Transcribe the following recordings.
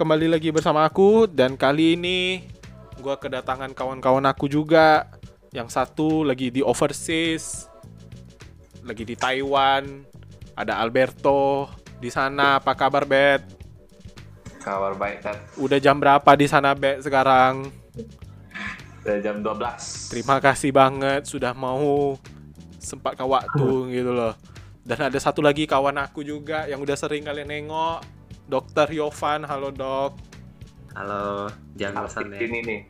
Kembali lagi bersama aku dan kali ini gua kedatangan kawan-kawan aku juga. Yang satu lagi di overseas, lagi di Taiwan. Ada Alberto di sana. Apa kabar, Bet? Kabar baik kan. Udah jam berapa di sana, Bet, sekarang? Udah jam 12. Terima kasih banget sudah mau sempat ke waktu gitu loh. Dan ada satu lagi kawan aku juga yang udah sering kalian nengok. Dokter Yovan, halo dok. Halo, jangan Artis bosan ya. ini nih.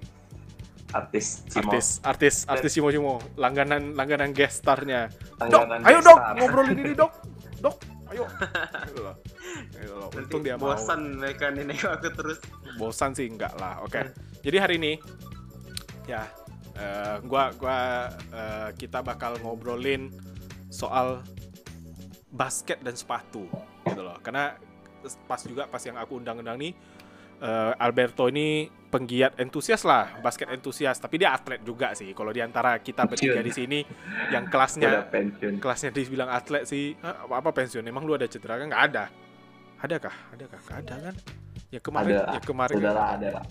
Artis Cimo. Artis, artis, artis Cimo Cimo, langganan langganan guest starnya. Dok, ayo dok, star. ngobrolin ini dok, dok, ayo. Gitu loh. Gitu loh. Nanti Untung dia mau. bosan mereka nih nengok aku terus. Bosan sih enggak lah. Oke. Jadi hari ini ya eh, gua gua eh, kita bakal ngobrolin soal basket dan sepatu gitu loh. Karena pas juga pas yang aku undang-undang nih eh, Alberto ini penggiat entusias lah, basket entusias, tapi dia atlet juga sih. Kalau di antara kita bertiga di sini yang kelasnya kelasnya dibilang atlet sih, "Hah, apa, apa pensiun? Emang lu ada cedera kan? Nggak ada. Adakah? Adakah? Nggak ada kan? Ya kemarin, Ada. ya kemarin Udah lah, ada lah.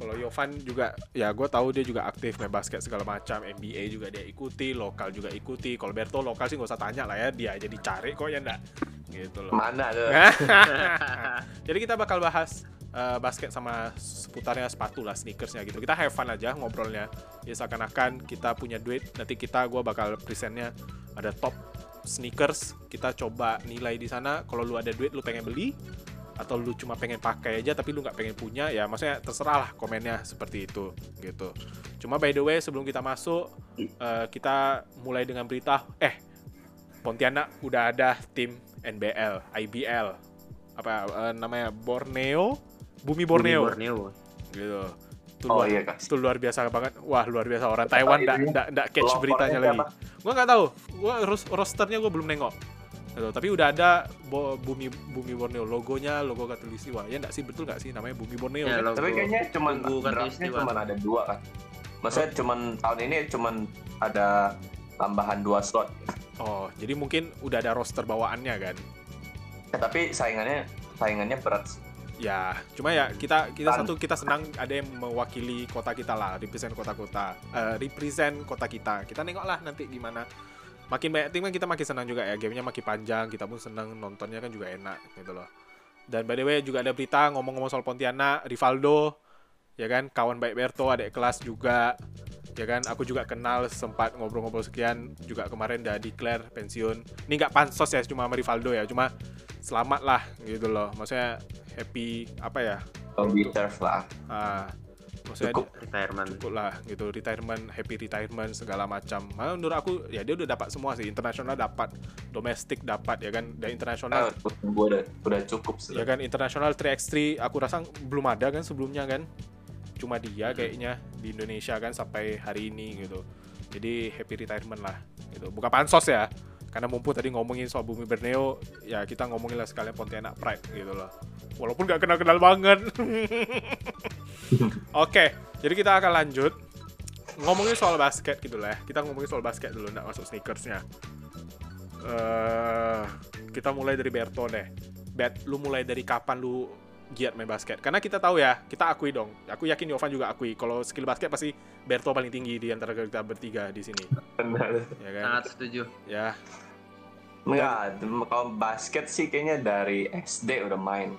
Kal- kalau Yovan juga ya gue tahu dia juga aktif main basket segala macam. NBA juga dia ikuti lokal juga ikuti. Kalau Berto lokal sih nggak usah tanya lah ya dia aja dicari kok ya enggak gitu loh. Mana tuh? jadi kita bakal bahas eh, basket sama seputarnya sepatu lah sneakersnya gitu. Kita have fun aja ngobrolnya. Ya seakan-akan kita punya duit nanti kita gue bakal presentnya ada top sneakers. Kita coba nilai di sana. Kalau lu ada duit lu pengen beli atau lu cuma pengen pakai aja tapi lu nggak pengen punya ya maksudnya terserah lah komennya seperti itu gitu. Cuma by the way sebelum kita masuk eh, kita mulai dengan berita eh Pontianak udah ada tim NBL IBL apa eh, namanya Borneo? Bumi Borneo, Bumi Borneo. gitu. Itu Oh luar, iya itu luar biasa banget. Wah luar biasa orang Taiwan ndak ndak catch beritanya lagi. Gua nggak tahu. Gua ros- rosternya gua belum nengok gitu. tapi udah ada bo- bumi bumi Borneo logonya logo katulistiwa ya nggak sih betul nggak sih namanya bumi Borneo Ya, kan? logo. Tapi kayaknya cuman draftnya cuman ada dua kan. Maksudnya cuman tahun ini cuman ada tambahan dua slot. oh jadi mungkin udah ada roster bawaannya kan Ya, tapi saingannya saingannya berat. ya cuma ya kita kita Tan- satu kita senang ada yang mewakili kota kita lah represent kota-kota eh, represent kota kita kita nengok lah nanti gimana makin banyak tim kan kita makin senang juga ya gamenya makin panjang kita pun senang nontonnya kan juga enak gitu loh. Dan by the way juga ada berita ngomong-ngomong soal Pontianak Rivaldo ya kan kawan baik Berto adik kelas juga ya kan. Aku juga kenal sempat ngobrol-ngobrol sekian juga kemarin udah declare pensiun. Ini nggak pansos ya cuma sama Rivaldo ya cuma selamat lah gitu loh. Maksudnya happy apa ya? Deserve lah. ah maksudnya Cukup. Retirement. cukup lah gitu retirement happy retirement segala macam. Malah menurut aku ya dia udah dapat semua sih. Internasional dapat domestik dapat ya kan? Dan internasional Nah, gue udah udah cukup sih. ya kan internasional 3x3 aku rasa belum ada kan sebelumnya kan? Cuma dia kayaknya di Indonesia kan sampai hari ini gitu. Jadi happy retirement lah gitu. Bukan pansos ya karena mumpung tadi ngomongin soal bumi Borneo ya kita ngomongin lah sekalian Pontianak Pride gitu loh walaupun gak kenal-kenal banget. Oke jadi kita akan lanjut. Ngomongin soal basket gitu lah ya. kita ngomongin soal basket dulu nggak masuk sneakersnya. Eh kita mulai dari Berto deh. Bet, lu mulai dari kapan lu giat main basket? Karena kita tahu ya, kita akui dong. Aku yakin Yovan juga akui. Kalau skill basket pasti Berto paling tinggi di antara kita bertiga di sini. Benar. Ya kan? Sangat setuju. Ya, Enggak, kalau basket sih kayaknya dari SD udah main.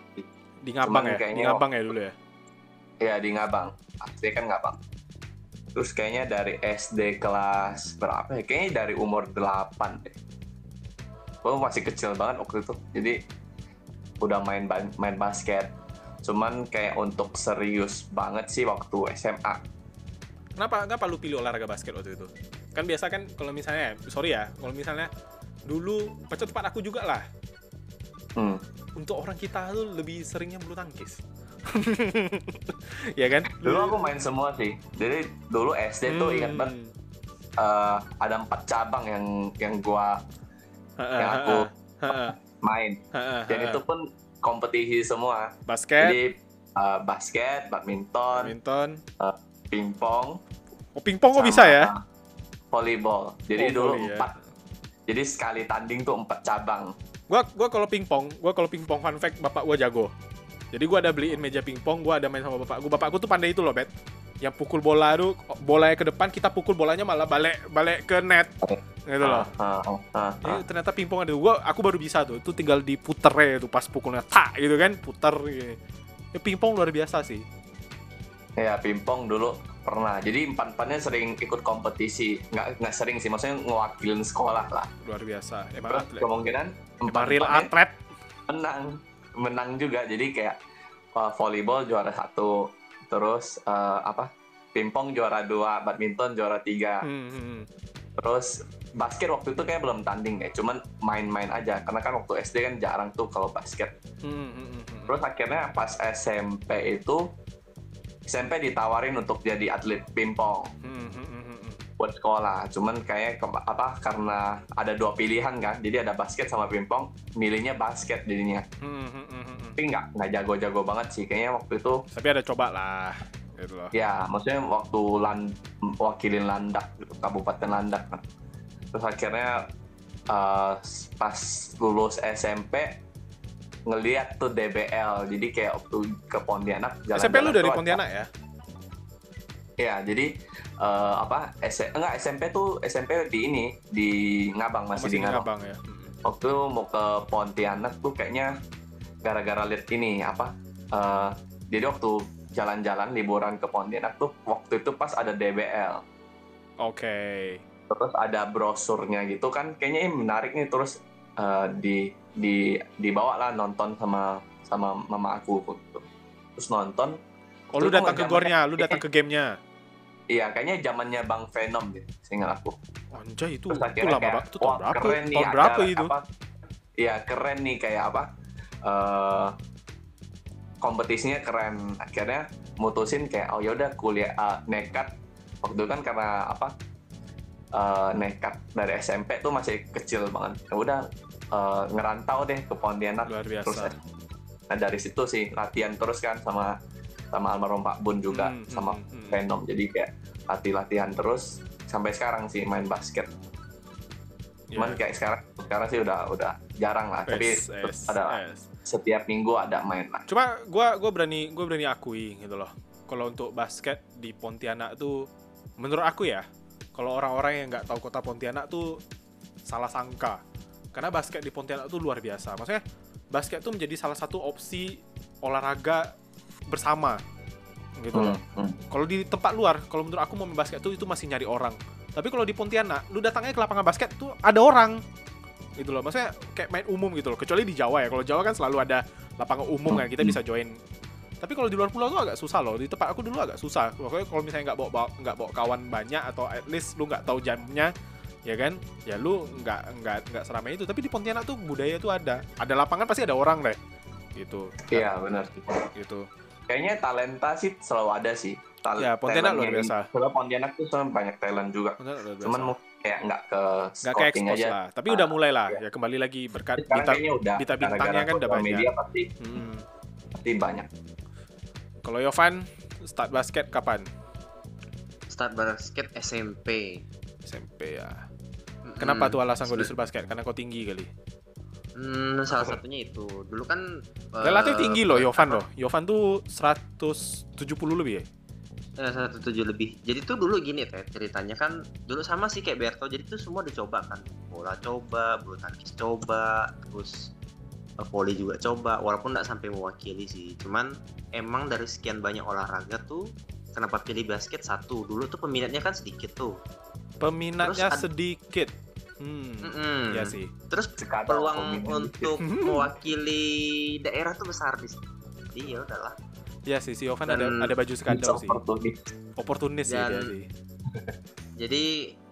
di Ngabang Cuman ya? Di kayaknya- Ngabang ya dulu ya? Ya di Ngabang. SD kan Ngabang. Terus kayaknya dari SD kelas berapa ya? Kayaknya dari umur 8 deh. Gue masih kecil banget waktu itu. Jadi udah main main basket. Cuman kayak untuk serius banget sih waktu SMA. Kenapa, kenapa lu pilih olahraga basket waktu itu? Kan biasa kan kalau misalnya, sorry ya, kalau misalnya dulu, macam tempat aku juga lah. Hmm. Untuk orang kita tuh lebih seringnya bulu tangkis. ya kan? Dulu aku main semua sih. Jadi dulu SD tuh ingat banget Hmm. eh, ada empat cabang yang yang gua yang aku main. Dan itu pun kompetisi semua. basket, Jadi uh, basket, badminton, badminton, pingpong, Oh, pingpong kok bisa ya? Volleyball. Jadi Oh, dulu ya. empat. Jadi sekali tanding tuh empat cabang. Gua gua kalau pingpong, gua kalau pingpong fun fact bapak gua jago. Jadi gua ada beliin meja pingpong, gua ada main sama bapak gua. Bapakku tuh pandai itu loh, Bet. Yang pukul bola tuh bolanya ke depan, kita pukul bolanya malah balik balik ke net. Gitu loh. Ah, ah, ah, Jadi ah. ternyata pingpong ada. Gua aku baru bisa tuh. Itu tinggal diputer ya tuh pas pukulnya tak gitu kan, puter gitu. Ya, pingpong luar biasa sih. Ya, pingpong dulu pernah. Jadi empat-empatnya sering ikut kompetisi. Nggak, nggak sering sih, maksudnya ngewakilin sekolah lah. Luar biasa. Emang Terus atlet. kemungkinan Emang real atlet. menang. Menang juga. Jadi kayak uh, volleyball juara satu. Terus uh, apa? Pingpong juara dua, badminton juara tiga. Hmm, hmm, hmm. Terus basket waktu itu kayak belum tanding deh, cuman main-main aja. Karena kan waktu SD kan jarang tuh kalau basket. Hmm, hmm. Terus akhirnya pas SMP itu SMP ditawarin untuk jadi atlet pingpong Hmm, buat sekolah. Cuman kayak apa karena ada dua pilihan kan, jadi ada basket sama pingpong, milihnya basket jadinya. Hmm, Tapi nggak nggak jago-jago banget sih, kayaknya waktu itu Tapi ada coba lah. Gitu loh. ya maksudnya waktu lan wakilin Landak gitu, Kabupaten Landak kan. Terus akhirnya eh, pas lulus SMP ngeliat tuh DBL jadi kayak waktu ke Pontianak SMP lu dari Pontianak ya? Iya, jadi eh, apa? S enggak SMP tuh SMP di ini di Ngabang Oh, masih, di Ngabang. Ngabang ya. Hmm. Waktu mau ke Pontianak tuh kayaknya gara-gara lihat ini apa? eh, jadi waktu jalan-jalan liburan ke Pontianak tuh waktu itu pas ada DBL. Oke. Terus ada brosurnya gitu kan kayaknya ini menarik nih terus eh, di di dibawa lah nonton sama sama mama aku gitu. Terus nonton Oh, lu Terus datang ke gornya, lu datang ke gamenya. Iya, kayaknya zamannya Bang Venom deh, seingat aku. Anjay itu, itu lama kayak, banget. Itu tahun berapa? keren nih, Tahun ada berapa itu? Apa, iya, keren nih kayak apa? Eh kompetisinya keren. Akhirnya mutusin kayak oh yaudah kuliah eh, nekat. Waktu itu kan karena apa? eh, nekat dari SMP tuh masih kecil banget. Ya udah eh, ngerantau deh ke Pontianak. Luar Terus biasa. nah dari situ sih latihan terus kan sama sama almarhum Pak Bun juga Hmm, sama hmm, hmm. Venom. Jadi kayak latih latihan terus sampai sekarang sih main basket. Cuman Ya. kayak sekarang sekarang sih udah udah jarang lah. Tapi Es, tetap es, ada es. Setiap minggu ada main lah. Cuma gua gua berani gua berani akui gitu loh. Kalau untuk basket di Pontianak tuh menurut aku ya, kalau orang-orang yang nggak tahu kota Pontianak tuh salah sangka. Karena basket di Pontianak tuh luar biasa. Maksudnya basket tuh menjadi salah satu opsi olahraga bersama gitu loh. Hmm, hmm. Kalau di tempat luar, kalau menurut aku mau main basket tuh itu masih nyari orang. Tapi kalau di Pontianak, lu datangnya ke lapangan basket tuh ada orang. Gitu loh. Maksudnya kayak main umum gitu loh. Kecuali di Jawa ya. Kalau Jawa kan selalu ada lapangan umum kan kita bisa join. Tapi kalau di luar pulau tuh agak susah loh. Di tempat aku dulu agak susah. Pokoknya kalau misalnya nggak bawa, nggak bawa kawan banyak atau at least lu nggak tahu jamnya, ya kan? Ya lu nggak nggak nggak seramai itu. Tapi di Pontianak tuh budaya tuh ada. Ada lapangan pasti ada orang deh. Gitu. Iya benar. Gitu. Kayaknya talenta sih selalu ada sih. Tal- Ya, Pontianak luar biasa. Soalnya Pontianak tuh sebenarnya banyak talent juga. Cuman kayak nggak ke nggak ke expose aja. lah tapi udah mulai lah iya. ya kembali lagi berkat bintang udah. Bita bintangnya kan udah banyak. media pasti Hmm. pasti banyak. kalau Yovan start basket kapan Start basket SMP. SMP ya kenapa tuh alasan kau Sebe- disuruh basket karena kau tinggi kali Hmm, salah satunya itu. Dulu kan eh, relatif tinggi loh Yovan apa, loh Yovan tuh 170 lebih ya Eh, satu tujuh lebih. Jadi tuh dulu gini teh ceritanya kan dulu sama sih kayak Berto. Jadi tuh semua dicoba kan. Bola coba, bulu tangkis coba, terus eh, volley juga coba. Walaupun nggak sampai mewakili sih. Cuman emang dari sekian banyak olahraga tuh kenapa pilih basket satu? Dulu tuh peminatnya kan sedikit tuh. peminatnya Terus sedikit hmm Mm-mm. ya sih Terus Sekadar peluang untuk mewakili daerah tuh besar di sini. Jadi ya udahlah. Ya sih si Yovan ada ada baju skandal sih Opportunity. oportunis sih dia Dan- sih Jadi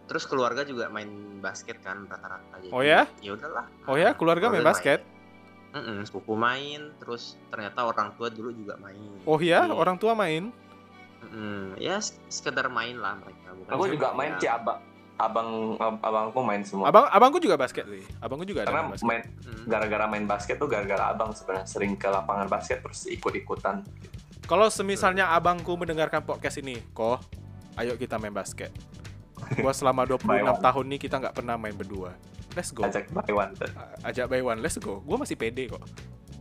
terus keluarga juga main basket kan rata-rata. Jadi, Oh ya? Ya udahlah. oh ya keluarga main basket Mm-mm, sepupu main, terus ternyata orang tua dulu juga main. oh ya Jadi, orang tua main mm-mm, ya sekedar main lah mereka. Bukan Aku juga main yang- sih abang abang abangku main semua. abang abangku juga basket sih abangku juga ada Karena main basket main gara-gara main basket tuh gara-gara abang sebenarnya sering ke lapangan basket terus ikut-ikutan. Kalau semisalnya abangku mendengarkan podcast ini, kok Ayo kita main basket. Gua selama By 26 one. tahun nih kita nggak pernah main berdua. Let's go. Ajak by one. Ajak by one, let's go. Gua masih pede kok.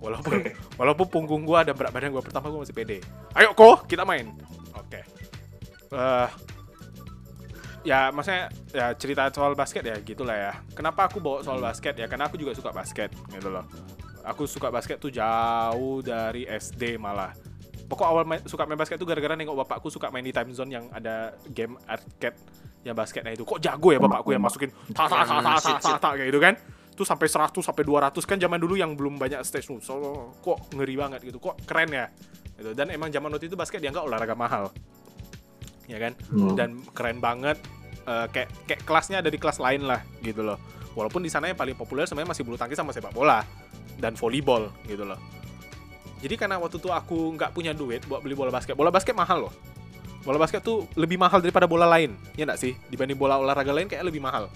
Walaupun walaupun punggung gua dan berat badan gua pertama gua masih pede. Ayo kok kita main. Oke. Eh ya maksudnya ya cerita soal basket ya gitulah ya. Kenapa aku bawa soal basket ya? Karena aku juga suka basket gitu loh. Aku suka basket tuh jauh dari SD malah. Pokok awal main, suka main basket tuh gara-gara nengok bapakku suka main di time zone yang ada game arcade yang basketnya itu. Kok jago ya bapakku yang masukin ta ta ta ta ta ta ta kayak gitu kan. Tuh sampai 100 sampai 200 kan zaman dulu yang belum banyak stage. So, kok ngeri banget gitu. Kok keren ya. Gitu. Dan emang zaman waktu itu basket dianggap olahraga mahal. Ya kan? Hmm. dan keren banget Eh, kayak kayak kelasnya ada di kelas lain lah gitu loh walaupun di sana yang paling populer sebenarnya masih bulu tangkis sama sepak bola dan volleyball gitu loh jadi karena waktu itu aku nggak punya duit buat beli bola basket bola basket mahal loh bola basket tuh lebih mahal daripada bola lain ya nggak sih dibanding bola olahraga lain kayak lebih mahal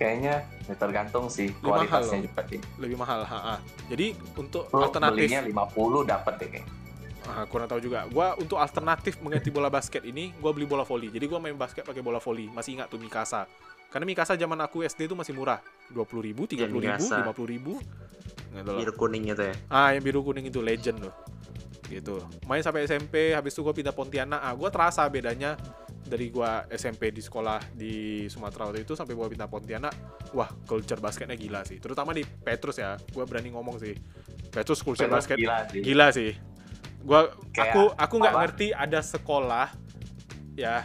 Kayaknya ya tergantung sih Lebih mahal kualitasnya loh. juga sih. lebih mahal ha -ha. jadi untuk Lo alternatif belinya 50 dapat deh kayak. Ah, kurang tahu juga. Gua untuk alternatif mengganti bola basket ini, gua beli bola voli. Jadi gua main basket pakai bola voli. Masih ingat tuh Mikasa. Karena Mikasa zaman aku SD itu masih murah. 20.000, ribu, 30.000, ribu, Mikasa. 50.000 ribu. Gitu. Biru kuning gitu ya. Ah, yang biru kuning itu legend loh. Gitu. Main sampai SMP, habis itu gua pindah Pontianak. Ah, gua terasa bedanya dari gua SMP di sekolah di Sumatera waktu itu sampai gua pindah Pontianak. Wah, culture basketnya gila sih. Terutama di Petrus ya. Gua berani ngomong sih. Petrus culture Terus basket gila sih. gila sih gua Kayak aku aku nggak ngerti ada sekolah ya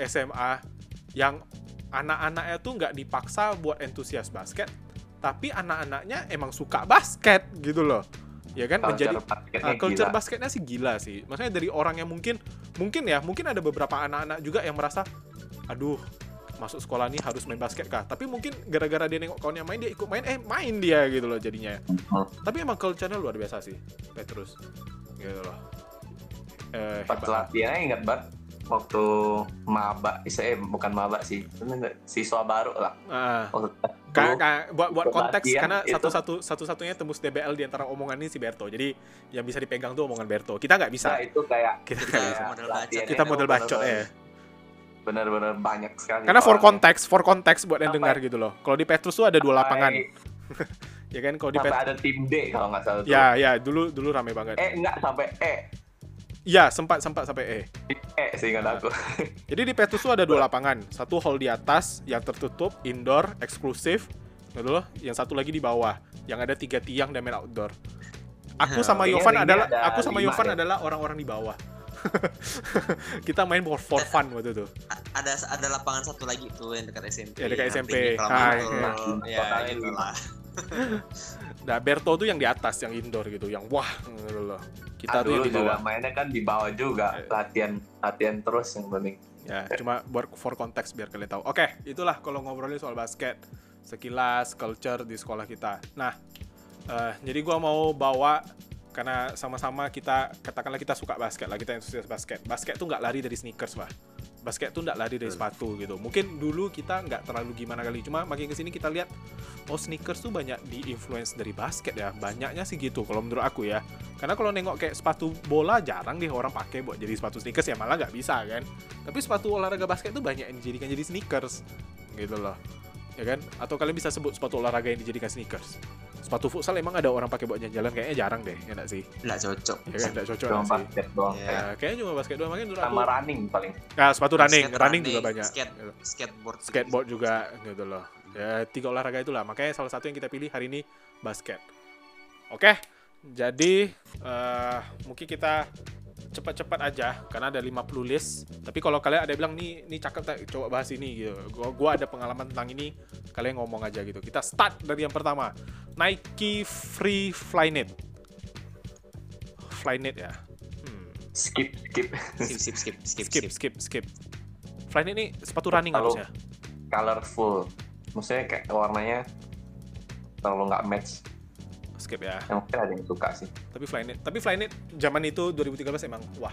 SMA yang anak-anaknya tuh nggak dipaksa buat entusias basket tapi anak-anaknya emang suka basket gitu loh ya kan menjadi Culture basketnya Ah, culture gila. basketnya sih gila sih. Maksudnya dari orang yang mungkin mungkin ya, mungkin ada beberapa anak-anak juga yang merasa aduh, masuk sekolah nih harus main basket kah? Tapi mungkin gara-gara dia nengok kawannya main dia ikut main eh main dia gitu loh jadinya. Hmm. Tapi emang culture-nya luar biasa sih, Petrus. Gitu loh. Eh, Pas latihannya ingat banget waktu maba, eh bukan maba sih, siswa baru lah. Ah, Waktu ka- buat buat konteks latihan karena itu- satu-satu satu-satunya tembus DBL di antara omongan ini si Berto. Jadi yang bisa dipegang tuh omongan Berto. Kita nggak bisa. nah, itu kayak Kita Kita bisa. model bacot. Kita model bacot ya. Bener-bener banyak sekali. Karena for konteks, for konteks buat yang dengar gitu loh. Kalau di Petrus tuh ada dua lapangan, ya kan? Kalau di Sampai ada tim D kalau nggak salah tuh. ya ya dulu dulu rame banget. Eh enggak sampai E. Iya sempat sempat sampai eh. E sih ingat Ah. aku. Jadi di Petrus tuh ada dua lapangan, satu hall di atas yang tertutup, indoor, eksklusif, loh. Yang satu lagi di bawah, yang ada tiga tiang dan main outdoor. Aku sama Yovan adalah, ada aku sama Yovan deh. adalah orang-orang di bawah. Kita main for, for fun waktu itu. Ada ada lapangan satu lagi tuh yang dekat SMP. Ya, dekat SMP. kolam Hai, itu. iya. Ya, Totalnya gitu lima. lah. Nah, Berto tuh yang di atas, yang indoor gitu, yang wah, gitu loh. Kita Ah, tuh yang di bawah. mainnya kan di bawah juga Eh. latihan latihan terus yang penting. Ya, cuma buat for konteks biar kalian tahu. Oke, itulah kalau ngobrolin soal basket. Sekilas culture di sekolah kita. Nah, eh, jadi gua mau bawa karena sama-sama kita katakanlah kita suka basket lah, kita entusias basket. Basket tuh nggak lari dari sneakers lah. Basket tuh nggak lari dari sepatu gitu. Mungkin dulu kita nggak terlalu gimana kali, cuma makin ke sini kita lihat oh sneakers tuh banyak di-influence dari basket ya. Banyaknya sih gitu kalau menurut aku ya. Karena kalau nengok kayak sepatu bola jarang deh orang pakai buat jadi sepatu sneakers ya malah nggak bisa kan. Tapi sepatu olahraga basket tuh banyak yang dijadikan jadi sneakers gitu loh. Ya kan? Atau kalian bisa sebut sepatu olahraga yang dijadikan sneakers. Sepatu futsal emang ada orang pakai buat jalan-jalan kayaknya jarang deh, ya enggak sih? Nggak cocok. Ya kan enggak cocok Cuma nggak sih. basket doang. Ya, kayaknya cuma basket doang makanya aku. Sama running paling. Nah, sepatu running, Skate running juga banyak. Skate, Gitu. skateboard. Skateboard juga gitu loh. Ya, tiga olahraga itulah. Makanya salah satu yang kita pilih hari ini basket. Oke. Jadi eh, mungkin kita cepat-cepat aja karena ada 50 list. Tapi kalau kalian ada bilang nih nih cakep tak coba bahas ini gitu. Gua, gua ada pengalaman tentang ini, kalian ngomong aja gitu. Kita start dari yang pertama. Nike Free Flyknit. Flyknit ya. Hmm. Skip skip. Skip, skip, skip, skip, Skip, skip, skip. Flyknit ini sepatu running Kalau- harusnya. Colorful. Maksudnya kayak warnanya terlalu nggak match. Skip ya. Yang mungkin ada yang suka sih. Tapi Flyknit, tapi Flyknit zaman itu 2013 emang wah,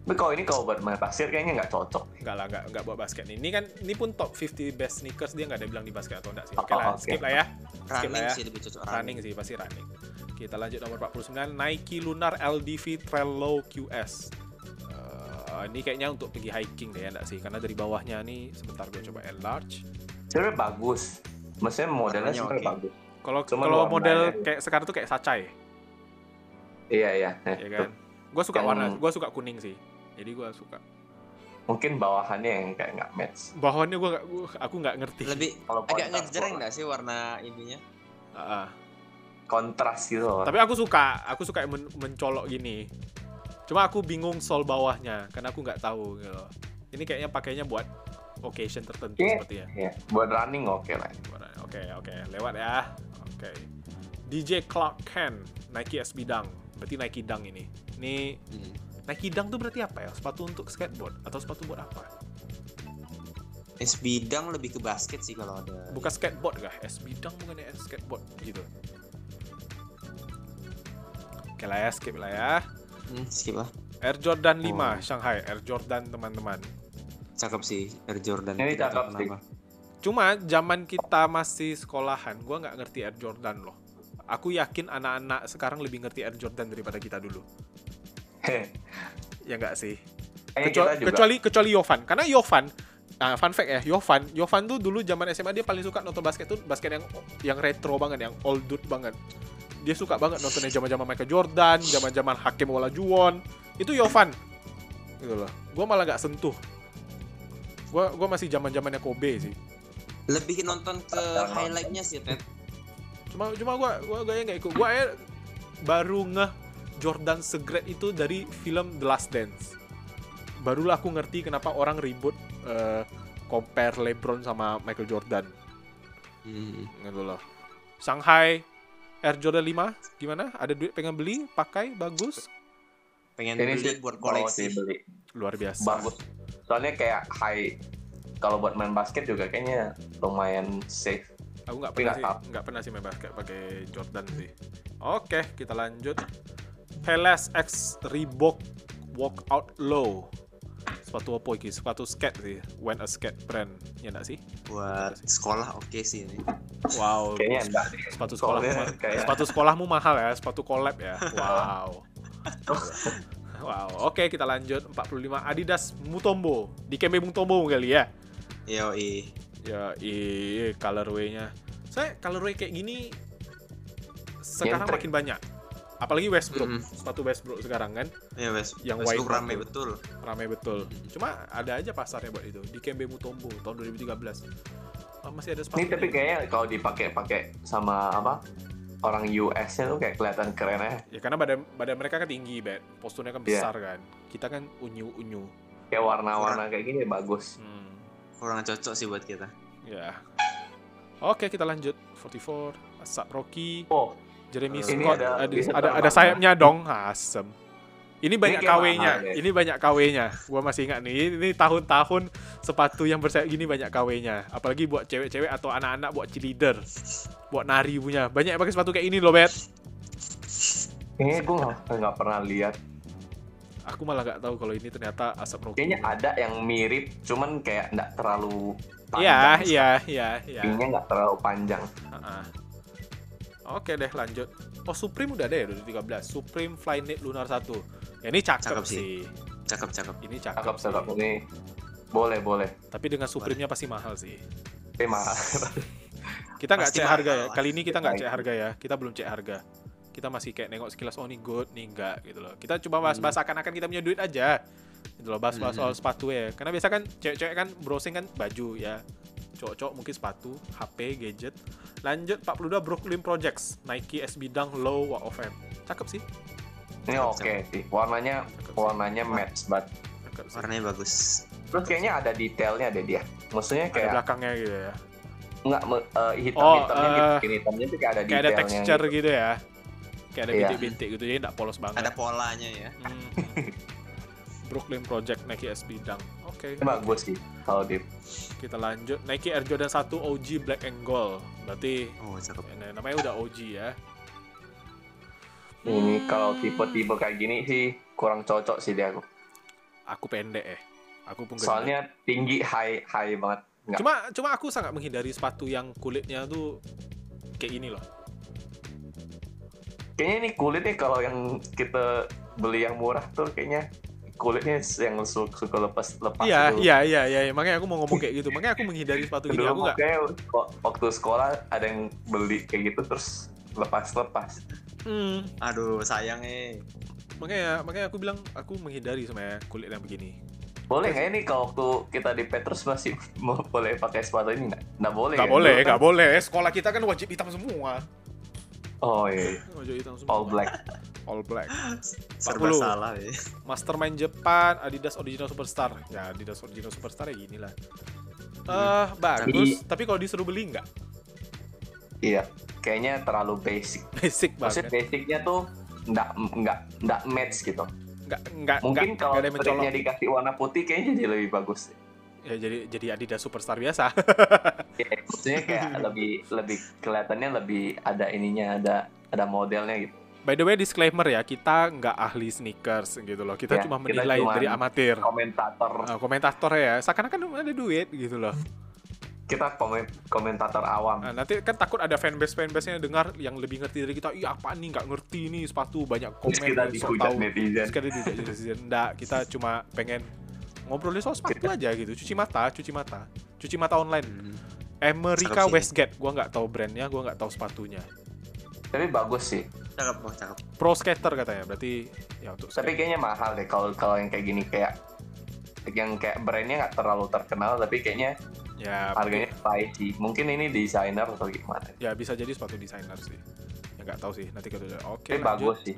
Tapi kalau ini kalau buat main pasir kayaknya nggak cocok. enggak lah, enggak enggak buat basket. Ini kan ini pun top 50 best sneakers dia nggak ada bilang di basket atau enggak sih. Oke Oh, lah, oke. skip lah ya. Skip lah Running ya. sih lebih cocok Running sih pasti running. Kita lanjut nomor 49 Nike Lunar LDV Trail Low QS. Eh, Oh, ini kayaknya untuk pergi hiking deh ya enggak sih? Karena dari bawahnya nih sebentar gue coba enlarge. Sebenarnya bagus. Maksudnya modelnya sebenarnya oke. bagus. Kalau kalau warnanya- model kayak sekarang tuh kayak sacai, Iya iya. Eh, ya tuh. kan? Gue suka Yang- warna, gue suka kuning sih. Jadi gue suka. Mungkin bawahannya yang kayak nggak match. Bawahnya gue nggak, gua- aku nggak ngerti. Lebih Kalau agak ngejreng nggak sih warna ininya? Ah. Kontras gitu loh. Tapi aku suka, aku suka yang men- mencolok gini. Cuma aku bingung sol bawahnya, karena aku nggak tahu gitu. Ini kayaknya pakainya buat occasion tertentu Iya. sepertinya. Iya, buat running oke lah. Oke, oke, lewat ya. Oke. DJ Clark Kent, Nike SB Dunk. Berarti Nike Dunk ini. Ini Hmm. Nike Dunk tuh berarti apa ya? Sepatu untuk skateboard atau sepatu buat apa? Es bidang lebih ke basket sih kalau ada. Bukan skateboard kah? SB Dunk bukan ya skateboard gitu. Oke lah ya, skip lah ya. Hmm, skip lah. Air Jordan 5 Oh. Shanghai, Air Jordan teman-teman. Cakep sih Air Jordan. Ini cakep sih. Cuma zaman kita masih sekolahan, gua nggak ngerti Air Jordan loh. Aku yakin anak-anak sekarang lebih ngerti Air Jordan daripada kita dulu. Heh. Ya nggak sih? Kecuali, kecuali kecuali Yovan. Karena Yovan, nah fun fact ya, Yovan, Yovan tuh dulu zaman SMA dia paling suka nonton basket tuh basket yang yang retro banget, yang old dude banget. Dia suka banget nontonnya zaman-zaman Michael Jordan, zaman-zaman Hakim Olajuwon. Itu Yovan. Gitu loh. Gua malah nggak sentuh. Gua gua masih zaman-zamannya Kobe sih. Lebih nonton ke highlightnya sih Ted. Cuma cuma gua gua gaya nggak ikut. Gua eh, baru ngeh Jordan segret itu dari film The Last Dance. Barulah aku ngerti kenapa orang ribut eh, compare LeBron sama Michael Jordan Hmm. gitu loh. Shanghai Air Jordan 5 gimana? Ada duit pengen beli, pakai, bagus, Pengen ini beli buat koleksi. beli. luar biasa. Bagus. Soalnya kayak high kalau buat main basket juga kayaknya lumayan safe. Aku nggak pernah nggak sih, nggak pernah sih main basket pakai Jordan sih. Oke, kita lanjut. Peles X Reebok Walkout Low. Sepatu apa iki? Sepatu skate sih. When a skate brand. Ya enggak sih? Buat sekolah oke sih ini. Wow. Kayaknya enggak sepatu ma- kayak- sepatu sekolahmu mahal ya, sepatu collab ya. Wow. wow. Oke, kita lanjut 45 Adidas Mutombo. Di Kembe Mutombo kali ya. Yo i. Ya, iya colorway-nya. Saya colorway kayak gini sekarang Nyentrek. makin banyak. Apalagi Westbrook, Mm. sepatu Westbrook sekarang kan Ya wes. Yang Westbrook white rame itu. betul. ramai betul. Cuma ada aja pasarnya buat itu. Di Kembe Mutombo tahun 2013. Ah, masih ada sepatu. Ini tapi kayaknya kalau dipakai-pakai sama apa orang US-nya tuh kayak kelihatan keren ya. Ya karena badan badan mereka kan tinggi, bet. Posturnya kan Iya. besar kan. Kita kan unyu-unyu. Kayak warna-warna kayak gini bagus. Hmm. Kurang cocok sih buat kita. Ya. Oke, kita lanjut. 44 Asap Rocky, Oh, Jeremy Ini Scott ada- ada ada, ada, sayapnya dong. Asem. Ini banyak KW-nya. deh. Ini banyak KW-nya. Gua masih ingat nih. Ini, ini tahun-tahun sepatu yang bersayap gini banyak KW-nya. Apalagi buat cewek-cewek atau anak-anak buat cheerleader. Buat nari punya. Banyak yang pakai sepatu kayak ini loh, Bet. kayaknya gue nggak pernah lihat. Aku malah nggak tahu kalau ini ternyata Asap Rocky. Kayaknya ada yang mirip, cuman kayak nggak terlalu Iya, panjang. iya, iya, iya. Ininya nggak terlalu panjang. Ah. Oke deh lanjut. Oh Supreme udah ada ya 2013. Supreme Flyknit Lunar 1. Ya ini cakep, Cakep sih. sih. Cakep cakep. Ini cakep. Cakep, sih. cakep. Ini boleh, boleh. Tapi dengan Supreme-nya pasti mahal sih. Tapi mahal. Kita nggak Pasti cek harga ya. Kali ini kita nggak cek harga ya. Kita belum cek harga. Kita masih kayak nengok sekilas oh nih good, nih enggak gitu loh. Kita coba bahas-bahas akan-akan kita punya duit aja. Gitu loh, bahas-bahas Hmm. soal sepatu ya. Karena biasa kan cewek-cewek kan browsing kan baju ya. Cowok-cowok mungkin sepatu, HP, gadget. Lanjut 42 Brooklyn Projects, Nike SB Dunk Low Walk of Fame. Cakep sih. Ini oke sih. Warnanya Cakep sih. warnanya match banget. Cakep sih. Warnanya bagus. Terus kayaknya ada detailnya deh dia. Maksudnya Ada kayak belakangnya gitu ya. nggak me- eh, hitam Oh, hitamnya eh, hitamnya tuh kayak ada Kayak ada texture gitu. gitu ya. Kayak ada Iya. bintik-bintik gitu jadi nggak polos banget. Ada polanya ya. Hmm. Brooklyn Project Nike SB Dunk. Oke. Ini bagus sih kalau di Kita lanjut. Nike Air Jordan 1 OG Black and Gold. Berarti Oh cakep. namanya udah OG ya. ini Hmm. kalau tipe-tipe kayak gini sih kurang cocok sih dia aku. Aku pendek eh. Aku pun. Soalnya tinggi high high banget. Nggak. Cuma cuma aku sangat menghindari sepatu yang kulitnya tuh kayak ini loh. Kayaknya ini kulit nih kalau yang kita beli yang murah tuh kayaknya kulitnya yang su- suka lepas lepas Iya, iya, iya, iya, iya. Makanya aku mau ngomong kayak gitu. Makanya aku menghindari sepatu gini. Aku nggak. waktu sekolah ada yang beli kayak gitu terus lepas-lepas. Hmm, Aduh, sayang eh. makanya, makanya aku bilang aku menghindari sama kulit yang begini. Boleh nggak ini kalau waktu kita di Petrus masih mau boleh pakai sepatu ini nggak? Nggak boleh. Gak kan? boleh, Dulu kan- gak boleh. Sekolah kita kan wajib hitam semua. Oh iya, iya. Wajib hitam semua. all black. All black. Serba 40. salah eh. Mastermind Jepang, Adidas Original Superstar. Ya, Adidas Original Superstar ya gini lah. Eh, bagus. Tapi kalau disuruh beli nggak? Iya, kayaknya terlalu basic. Basic Maksudnya banget. basicnya tuh nggak nggak nggak match gitu. Nggak, nggak, Mungkin kalau stripnya dikasih warna putih kayaknya jadi lebih bagus. Ya, jadi jadi Adidas Superstar biasa. Ya, maksudnya kayak lebih lebih kelihatannya lebih ada ininya, ada ada modelnya gitu. By the way, disclaimer ya, kita nggak ahli sneakers gitu loh. Kita Ya, cuma kita menilai cuman dari amatir. Komentator Uh, komentator ya, seakan-akan ada duit gitu loh. kita komen, komentator awam. Nah, nanti kan takut ada fanbase fanbase nya dengar yang lebih ngerti dari kita. Iya apa nih nggak ngerti nih sepatu banyak komen Terus kita yang dihujat netizen. Terus kita dihujat netizen. Nggak, kita cuma pengen ngobrolin soal sepatu aja gitu. Cuci mata, cuci mata, cuci mata online. Hmm. Sih. Westgate, gua nggak tahu brandnya, gua nggak tahu sepatunya. Tapi bagus sih. Cakep, cakep. Pro skater katanya, berarti ya untuk Tapi kayaknya mahal deh kalau kalau yang kayak gini kayak yang kayak brandnya nggak terlalu terkenal tapi kayaknya ya harganya pricey. Mungkin ini desainer atau gimana. ya bisa jadi sepatu desainer sih. Ya nggak tahu sih, nanti kita Oke, Tapi lanjut. bagus sih.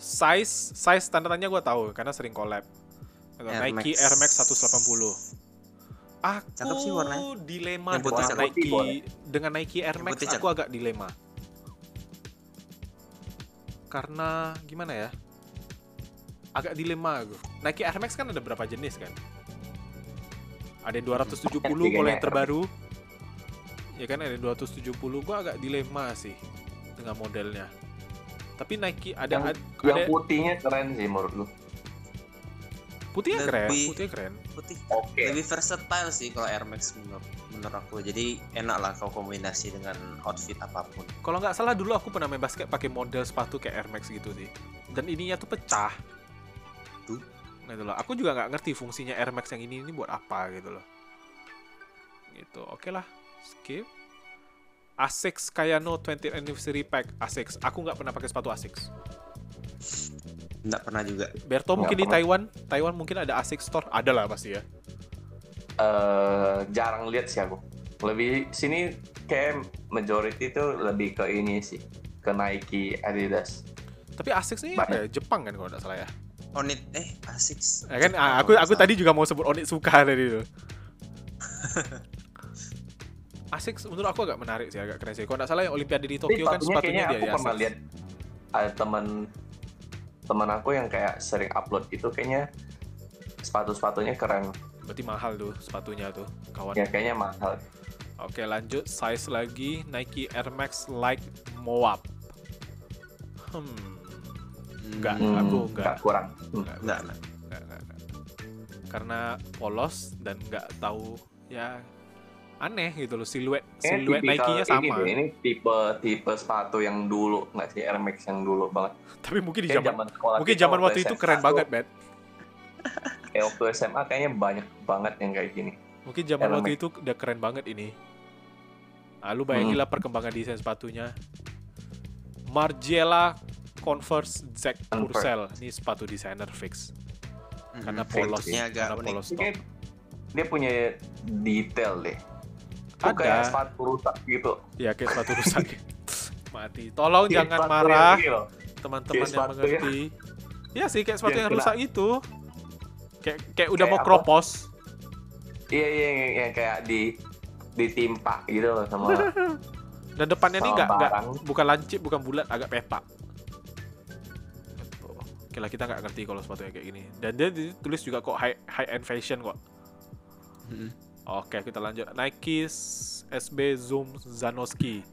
Size, size tanda tanya gue tahu karena sering collab. Air Nike Max. Air Max 180. Aku Cakep sih warnanya. dilema Yang dengan. Nike Boleh. dengan Nike Air Yang Max aku agak dilema. Karena gimana ya? Agak dilema aku. Nike Air Max kan ada berapa jenis kan? Ada yang 270 kalau Tiganya yang terbaru. Ya kan ada 270 gua agak dilema sih dengan modelnya. Tapi Nike ada Yang- ad- Yang ada putihnya keren sih menurut lu. Putihnya keren, Lebih- putihnya keren. Putih. Oke. Lebih versatile sih kalau Air Max menurut, menurut aku. Jadi enak lah kau kombinasi dengan outfit apa pun. Kalau nggak salah dulu aku pernah main basket pakai model sepatu kayak Air Max gitu sih. Dan ininya tuh pecah. Tuh. Nah itu loh. Aku juga nggak ngerti fungsinya Air Max yang ini ini buat apa gitu loh. Gitu. Oke lah. Skip. Asics Kayano 20th Anniversary Pack Asics. Aku nggak pernah pakai sepatu Asics. Nggak pernah juga. Berto Nggak mungkin di pernah. Taiwan. Taiwan mungkin ada Asics Store. Ada lah pasti ya. eh jarang lihat sih aku. Lebih sini kayak majority itu lebih ke ini sih, ke Nike, Adidas. Tapi Asics ini apa ya? Jepang kan kalau nggak salah ya. Onit eh Asics. Ya kan Jepang ah, kalau aku aku salah. tadi juga mau sebut Onitsuka tadi itu. Asics menurut aku agak menarik sih, agak keren sih. Kalau nggak salah yang Olimpiade di Tapi Tokyo kan sepatunya sepatunya dia aku ya. pernah lihat ada teman teman aku yang kayak sering upload itu kayaknya sepatu-sepatunya keren. Berarti mahal tuh sepatunya tuh, kawan. Ya kayaknya mahal. Oke, lanjut size lagi Nike Air Max Like Moab. Hmm, Nggak, Hmm, aku nggak. nggak kurang. Hmm. nggak, Nggak, nggak. nggak, nggak, nggak. Karena polos dan nggak tahu ya aneh gitu loh siluet Kayaknya siluet Nike-nya ini sama. deh, Ini tipe tipe sepatu yang dulu nggak sih Air Max yang dulu banget. Tapi mungkin di zaman sekolah mungkin zaman waktu itu SMA keren banget, Bet. Kayak waktu SMA kayaknya banyak banget yang kayak gini. Mungkin zaman Air waktu Max. itu udah keren banget ini. Nah, lu bayangin Hmm. perkembangan desain sepatunya. Margiela Converse Zack. Purcell. Ini sepatu desainer fix. Hmm, Karena fix polos. sih. Ini agak Karena unik. polos Ini dia punya detail deh. Tuh kayak Ada. sepatu rusak gitu. Ya kayak sepatu rusak. Mati. Tolong Kayak jangan marah yang ini teman-teman yang sepatu mengerti. Iya sih kayak sepatu yang yang rusak itu. Kayak kayak udah Kayak mau apa? kropos. Iya iya yang, yang kayak di ditimpa gitu loh sama Dan depannya nih sama nggak nggak bukan lancip, bukan bulat, agak petak. Gitu. Oke lah kita nggak ngerti kalau sepatunya kayak gini. Dan dia ditulis juga kok high high end fashion kok. Hmm. Oke kita lanjut. Nike SB Zoom Zanoski.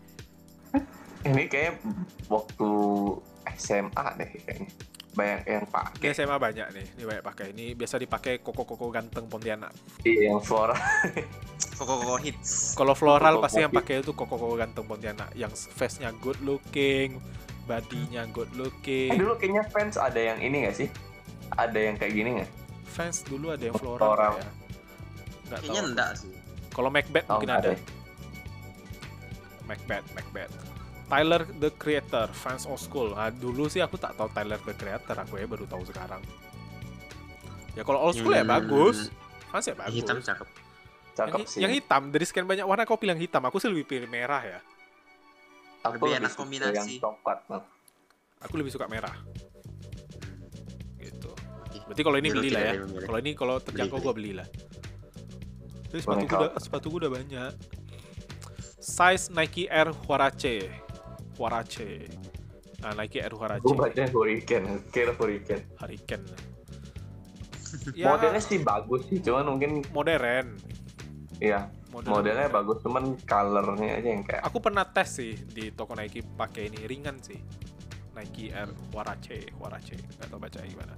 Ini kayak waktu SMA deh kayaknya. Banyak yang Ini pakai. SMA banyak nih, ini banyak pakai. Ini biasa dipakai koko-koko ganteng Pontianak. Iya, yang flora. Koko Koko hits. Kalau floral Koko-koko pasti yang pakai itu koko-koko ganteng Pontianak. Yang face-nya good looking, body-nya good Eh looking. dulu kayaknya fans ada yang ini gak sih? ada yang kayak gini nggak? Fans dulu ada yang Floral. floral ya. Nggak Kayaknya tahu. enggak sih. Kalau Macbeth Oh, mungkin ada. ada. Macbeth, Macbeth. Tyler the Creator, fans old school. Nah, dulu sih aku tak tahu Tyler the Creator, aku ya baru tahu sekarang. Ya kalau old school ya Hmm. bagus. Fans ya Yang bagus. Hitam cakep. Cakep yang, sih. yang hitam dari sekian banyak warna kau pilih yang hitam. Aku sih lebih pilih merah ya. Aku lebih enak suka kombinasi. Yang coklat. Bang. Aku lebih suka merah. Gitu. Oke. Berarti kalau ini Dulu beli lah tidak ya. Kalau ini kalau terjangkau gua belilah. Jadi sepatu Boneka udah sepatu udah banyak. Size Nike Air Huarache. Huarache. Nah, Nike Air Huarache. Gue baca Hurricane, kira Hurricane. Hurricane. Ya, Modelnya sih bagus sih, cuman mungkin modern. ya Modern. modelnya bagus, cuman colornya aja yang kayak Aku pernah tes sih di toko Nike pakai ini ringan sih. Nike Air Huarache, Huarache. Gak tau bacanya gimana.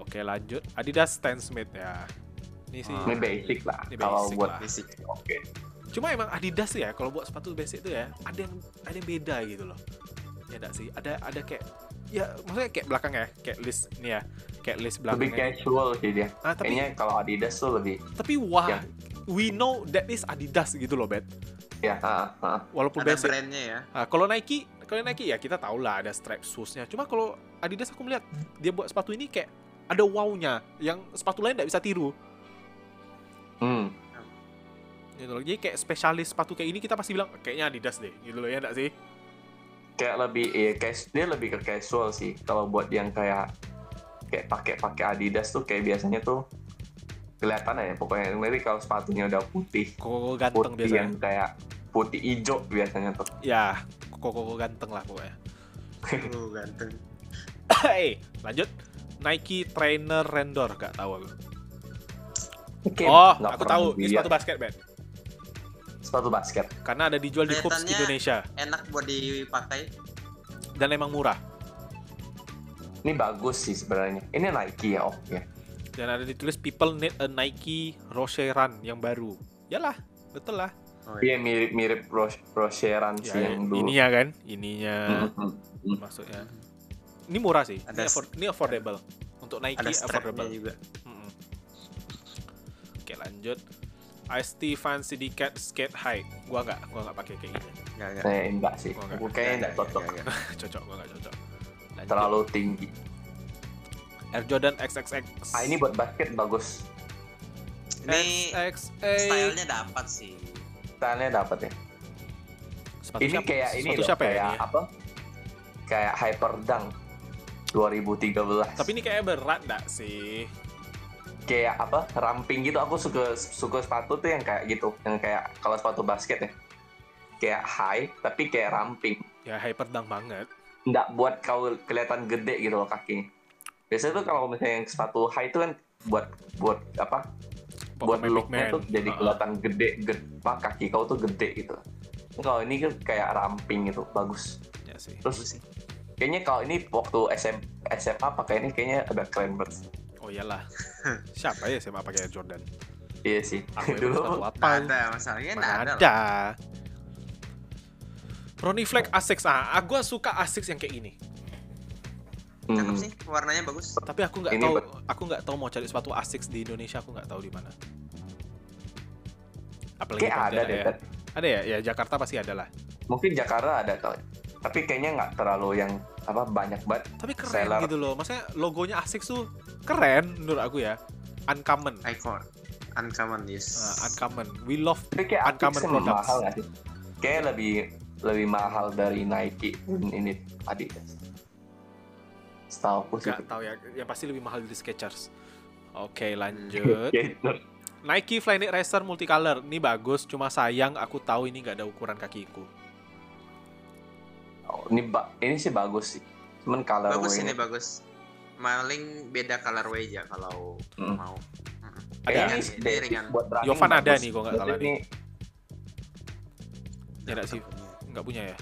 Oke, lanjut. Adidas Stan Smith ya. Ini sih. ini basic lah. Ini Kalau basic buat lah. Basic. oke. Cuma emang Adidas ya kalau buat sepatu basic itu ya ada yang ada yang beda gitu loh. Ya enggak sih? Ada ada kayak ya maksudnya kayak belakang ya, kayak list nih ya, kayak list Lebih belakangnya. casual sih dia. Ah, tapi Kayaknya kalau Adidas tuh lebih tapi wah, Ya. we know that is Adidas gitu loh, Bet. ya, ah, ah. Walaupun Ada basic. brandnya ya. Ah, kalau Nike, kalau Nike ya kita tahu lah ada strap shoesnya. Cuma kalau Adidas aku melihat dia buat sepatu ini kayak ada wow-nya yang sepatu lain nggak bisa tiru. Hmm. Gitu loh. Jadi kayak spesialis sepatu kayak ini kita pasti bilang kayaknya Adidas deh, gitu loh ya enggak sih? Kayak lebih iya, cas- dia lebih ke casual sih. Kalau buat yang kayak kayak pakai-pakai Adidas tuh kayak biasanya tuh kelihatan aja pokoknya nanti kalau sepatunya udah putih Koko ganteng putih biasanya. yang kayak putih hijau biasanya tuh Ya, koko ganteng lah pokoknya. Lu ganteng. Hey, lanjut. Nike Trainer Rendor, gak tahu aku. Kayak Oh, nggak aku tahu. Ini sepatu basket, Ben. sepatu basket Karena ada dijual di Hoops Indonesia Enak buat dipakai. dan emang murah. ini bagus sih sebenarnya ini Nike ya oh ya Dan ada ditulis people need a Nike Roche Run yang baru. Yalah, betul lah. Oh, Iya mirip-mirip Ros Rocheran Ya, sih yang dulu ininya kan, ininya maksudnya. Ini murah sih. Ini, Ada s- afford- ini affordable. Untuk Nike Ada affordable. juga. Oke, lanjut. Ice-T Fan Syndicate Skate High. Gua nggak, gua nggak pakai kayak gini. Enggak, enggak. Eh, enggak sih Oh, enggak. Kayaknya enggak cocok cocok, gua nggak cocok. Lanjut. terlalu tinggi Air Jordan XXX. ah ini buat basket bagus Ini XXA. stylenya dapat sih. stylenya dapat ya Sepatu ini siapa? kayak ini loh siapa ya kayak ya? apa kayak Hyper Dunk 2013 Tapi ini kayak berat nggak sih? Kayak apa ramping gitu. Aku suka suka sepatu tuh yang kayak gitu. Yang kayak kalau sepatu basket ya. Kayak high tapi kayak ramping. Ya hyper dunk banget. nggak buat kau kelihatan gede gitu loh kakinya. Biasanya tuh kalau misalnya yang sepatu high itu kan buat buat apa? Buat Pokoknya big looknya tuh jadi Ah, kelihatan gede, gede apa? Kaki kau tuh gede gitu. Kalau ini kan kayak ramping gitu bagus. Ya sih. terus sih. kayaknya kalau ini waktu SM, SMA pakai ini kayaknya ada keren banget Oh iyalah. Siapa ya SMA pakai Air Jordan? iya sih Aku dulu apa? Ada masalahnya Mana nggak ada. ada. Ronnie Fleck Asics. Ah, aku suka Asics yang kayak gini. lah. Cakep Hmm. sih, warnanya bagus. Tapi aku nggak Ini tahu, aku nggak tahu mau cari sepatu Asics di Indonesia. Aku nggak tahu di mana. Apalagi kayak ada deh ya. Ada ya? Ya Jakarta pasti ada lah. mungkin Jakarta ada kali tapi kayaknya nggak terlalu yang apa banyak banget Tapi keren Seller. gitu loh. Maksudnya logonya Asics tuh keren menurut aku ya. Uncommon. Icon. Uncommon, yes. Ah, uncommon. We love tapi kayak Uncommon products. mahal nggak sih kayak lebih lebih mahal dari Nike dan ini Adidas setahu aku sih Gak tahu ya, yang pasti lebih mahal dari Skechers. Oke, lanjut. Gitu. Nike Flyknit Racer Multicolor. Ini bagus, cuma sayang aku tahu ini nggak ada ukuran kakiku. Oh, ini ba- ini sih bagus sih cuman color bagus ini bagus. Maling beda colorway aja kalau Hmm. mau. Ada. Kayak Ringan, ini ringan. buat running Yovan ada nih, gua nggak salah nih. ini Ya nggak sih, nggak punya ya.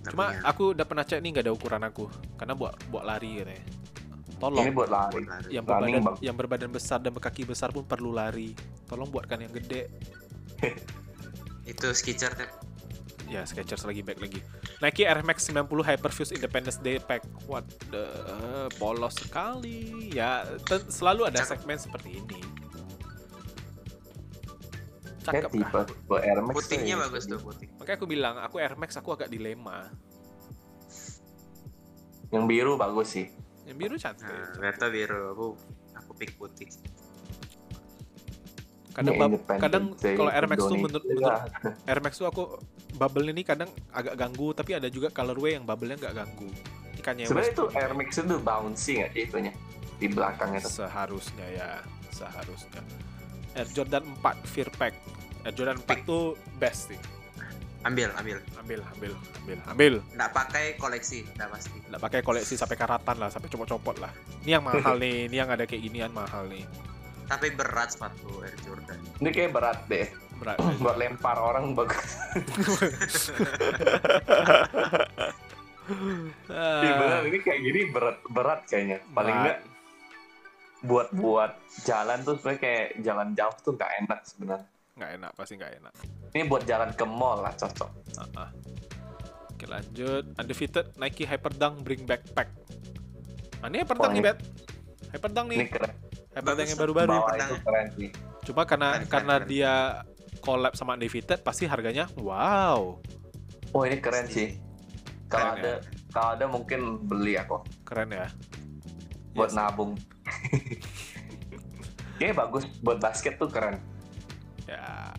Nggak Cuma punya. aku udah pernah cek nih nggak ada ukuran aku, karena buat buat lari katanya. Tolong ini buat lari yang running berbadan bagus. yang berbadan besar dan berkaki besar pun perlu lari. Tolong buatkan yang gede. Itu Skechers Ted. Ya Skechers lagi back lagi. Nike Air Max 90 Hyperfuse Independence Day Pack. What the polos sekali. Ya, selalu ada Cakep. segmen seperti ini. Kayak Cakep tipe tipe Air Max Putihnya bagus tuh putih. Makanya aku bilang, aku Air Max aku agak dilema. Yang biru bagus sih. Yang biru cantik. Nah, Berto biru, aku aku pick putih. Kadang bab- kadang kalau Air Max tuh menurut, menurut Air Max tuh aku bubble ini kadang agak ganggu, tapi ada juga colorway yang bubble-nya nggak ganggu. Ikannya Sebenarnya itu Air Max itu bouncy nggak sih itunya di belakang itu? seharusnya ya, seharusnya. Air Jordan 4 Fear Pack. Air Jordan 4 tuh best sih. Ambil, ambil. Ambil, ambil, ambil, ambil. Nggak pakai koleksi, udah pasti. Nggak pakai koleksi sampai karatan lah, sampai copot-copot lah. Ini yang mahal nih, ini yang ada kayak ginian mahal nih. Tapi berat sepatu Air Jordan. Ini kayak berat deh. Berat. Buat lempar orang bagus. Iya benar Ah, ini kayak gini berat berat kayaknya. Paling enggak buat buat jalan tuh sebenarnya kayak jalan jauh tuh nggak enak sebenarnya. nggak enak, pasti nggak enak. Ini buat jalan ke mall lah cocok. Ah, ah. Oke lanjut Undefeated Nike Hyperdunk Bring Backpack nah, Ini Hyperdunk Oh, nih Bet Hyperdunk nih Ini keren. Hyperdunk yang baru-baru Bawah Hyperdunk. itu keren sih. Cuma karena keren, karena keren. dia collab sama Undefeated Pasti harganya wow Oh ini keren sih. Kalau ada kalau ada mungkin beli aku Keren ya buat Yes. nabung. Kayaknya bagus buat basket tuh keren. Ya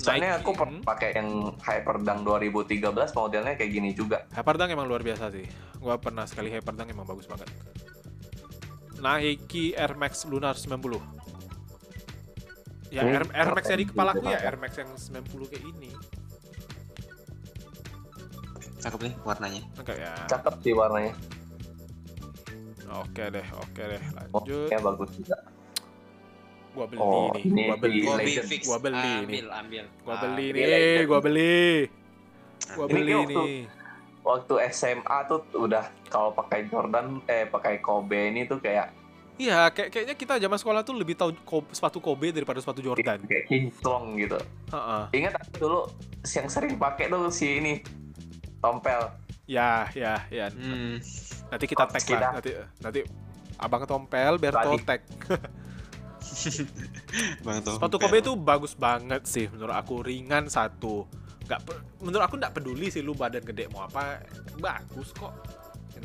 Soalnya Nike, aku pakai yang Hyperdunk 2013 modelnya kayak gini juga. Hyperdunk emang luar biasa sih Gua pernah sekali Hyperdunk emang bagus banget Nike Air Max Lunar 90 Ya Ini Air, Air Max yang di kepalaku ya. Air Max yang 90 kayak ini Cakep nih warnanya. Enggak ya Cakep sih warnanya. Oke deh, oke deh, Oh, lanjut. ya bagus juga. Gua beli Oh, nih, ini gua beli. Legend. fix. Gua beli ambil, nih. ambil. Gua Ah, beli ini nih, gua beli. Gua Ini beli waktu- nih. Waktu SMA tuh udah kalau pakai Jordan eh pakai Kobe ini tuh kayak Iya, kayak kayaknya kita zaman sekolah tuh lebih tahu ko- sepatu Kobe daripada sepatu Jordan. kayak kinclong gitu. Heeh. Ingat aku dulu yang sering pakai tuh si ini tompel. Ya, ya, ya. Hmm. Nanti kita tag lah. Nanti nanti Abang Tompel, Berto Tadi. tag. Bang Tom. Sepatu Kobe tuh bagus banget sih menurut aku, ringan satu. Nggak pe- menurut aku nggak peduli sih lu badan gede mau apa, bagus kok.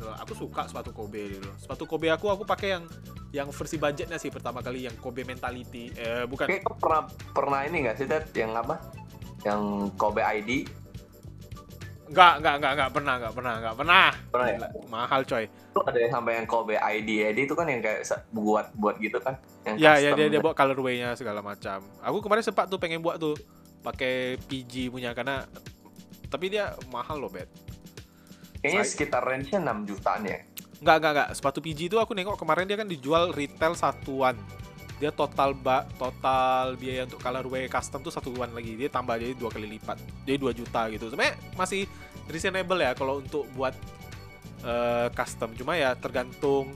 Gitu loh. Aku suka sepatu Kobe dulu. Sepatu Kobe aku aku pakai yang yang versi budgetnya sih pertama kali yang Kobe Mentality. Eh bukan Kayak pernah pernah ini nggak sih Ted yang apa? Yang Kobe ID Enggak, enggak, enggak, enggak pernah, enggak pernah, enggak pernah. Pernah ya? Mahal coy. itu ada yang sampai yang Kobe ID ID itu kan yang kayak buat buat gitu kan? Yang Ya, ya dia dia buat colorway-nya segala macam. Aku kemarin sempat tuh pengen buat tuh pakai PG punya karena tapi dia mahal loh, Bet. Kayaknya Saya- sekitar range-nya 6 jutaan ya. Enggak, enggak, enggak. Sepatu PG itu aku nengok kemarin dia kan dijual retail satuan. Dia total ba total biaya untuk colorway custom tuh satuan lagi. Dia tambah jadi dua kali lipat. Jadi 2 juta gitu. Sebenarnya masih reasonable ya kalau untuk buat eh, custom. Cuma ya tergantung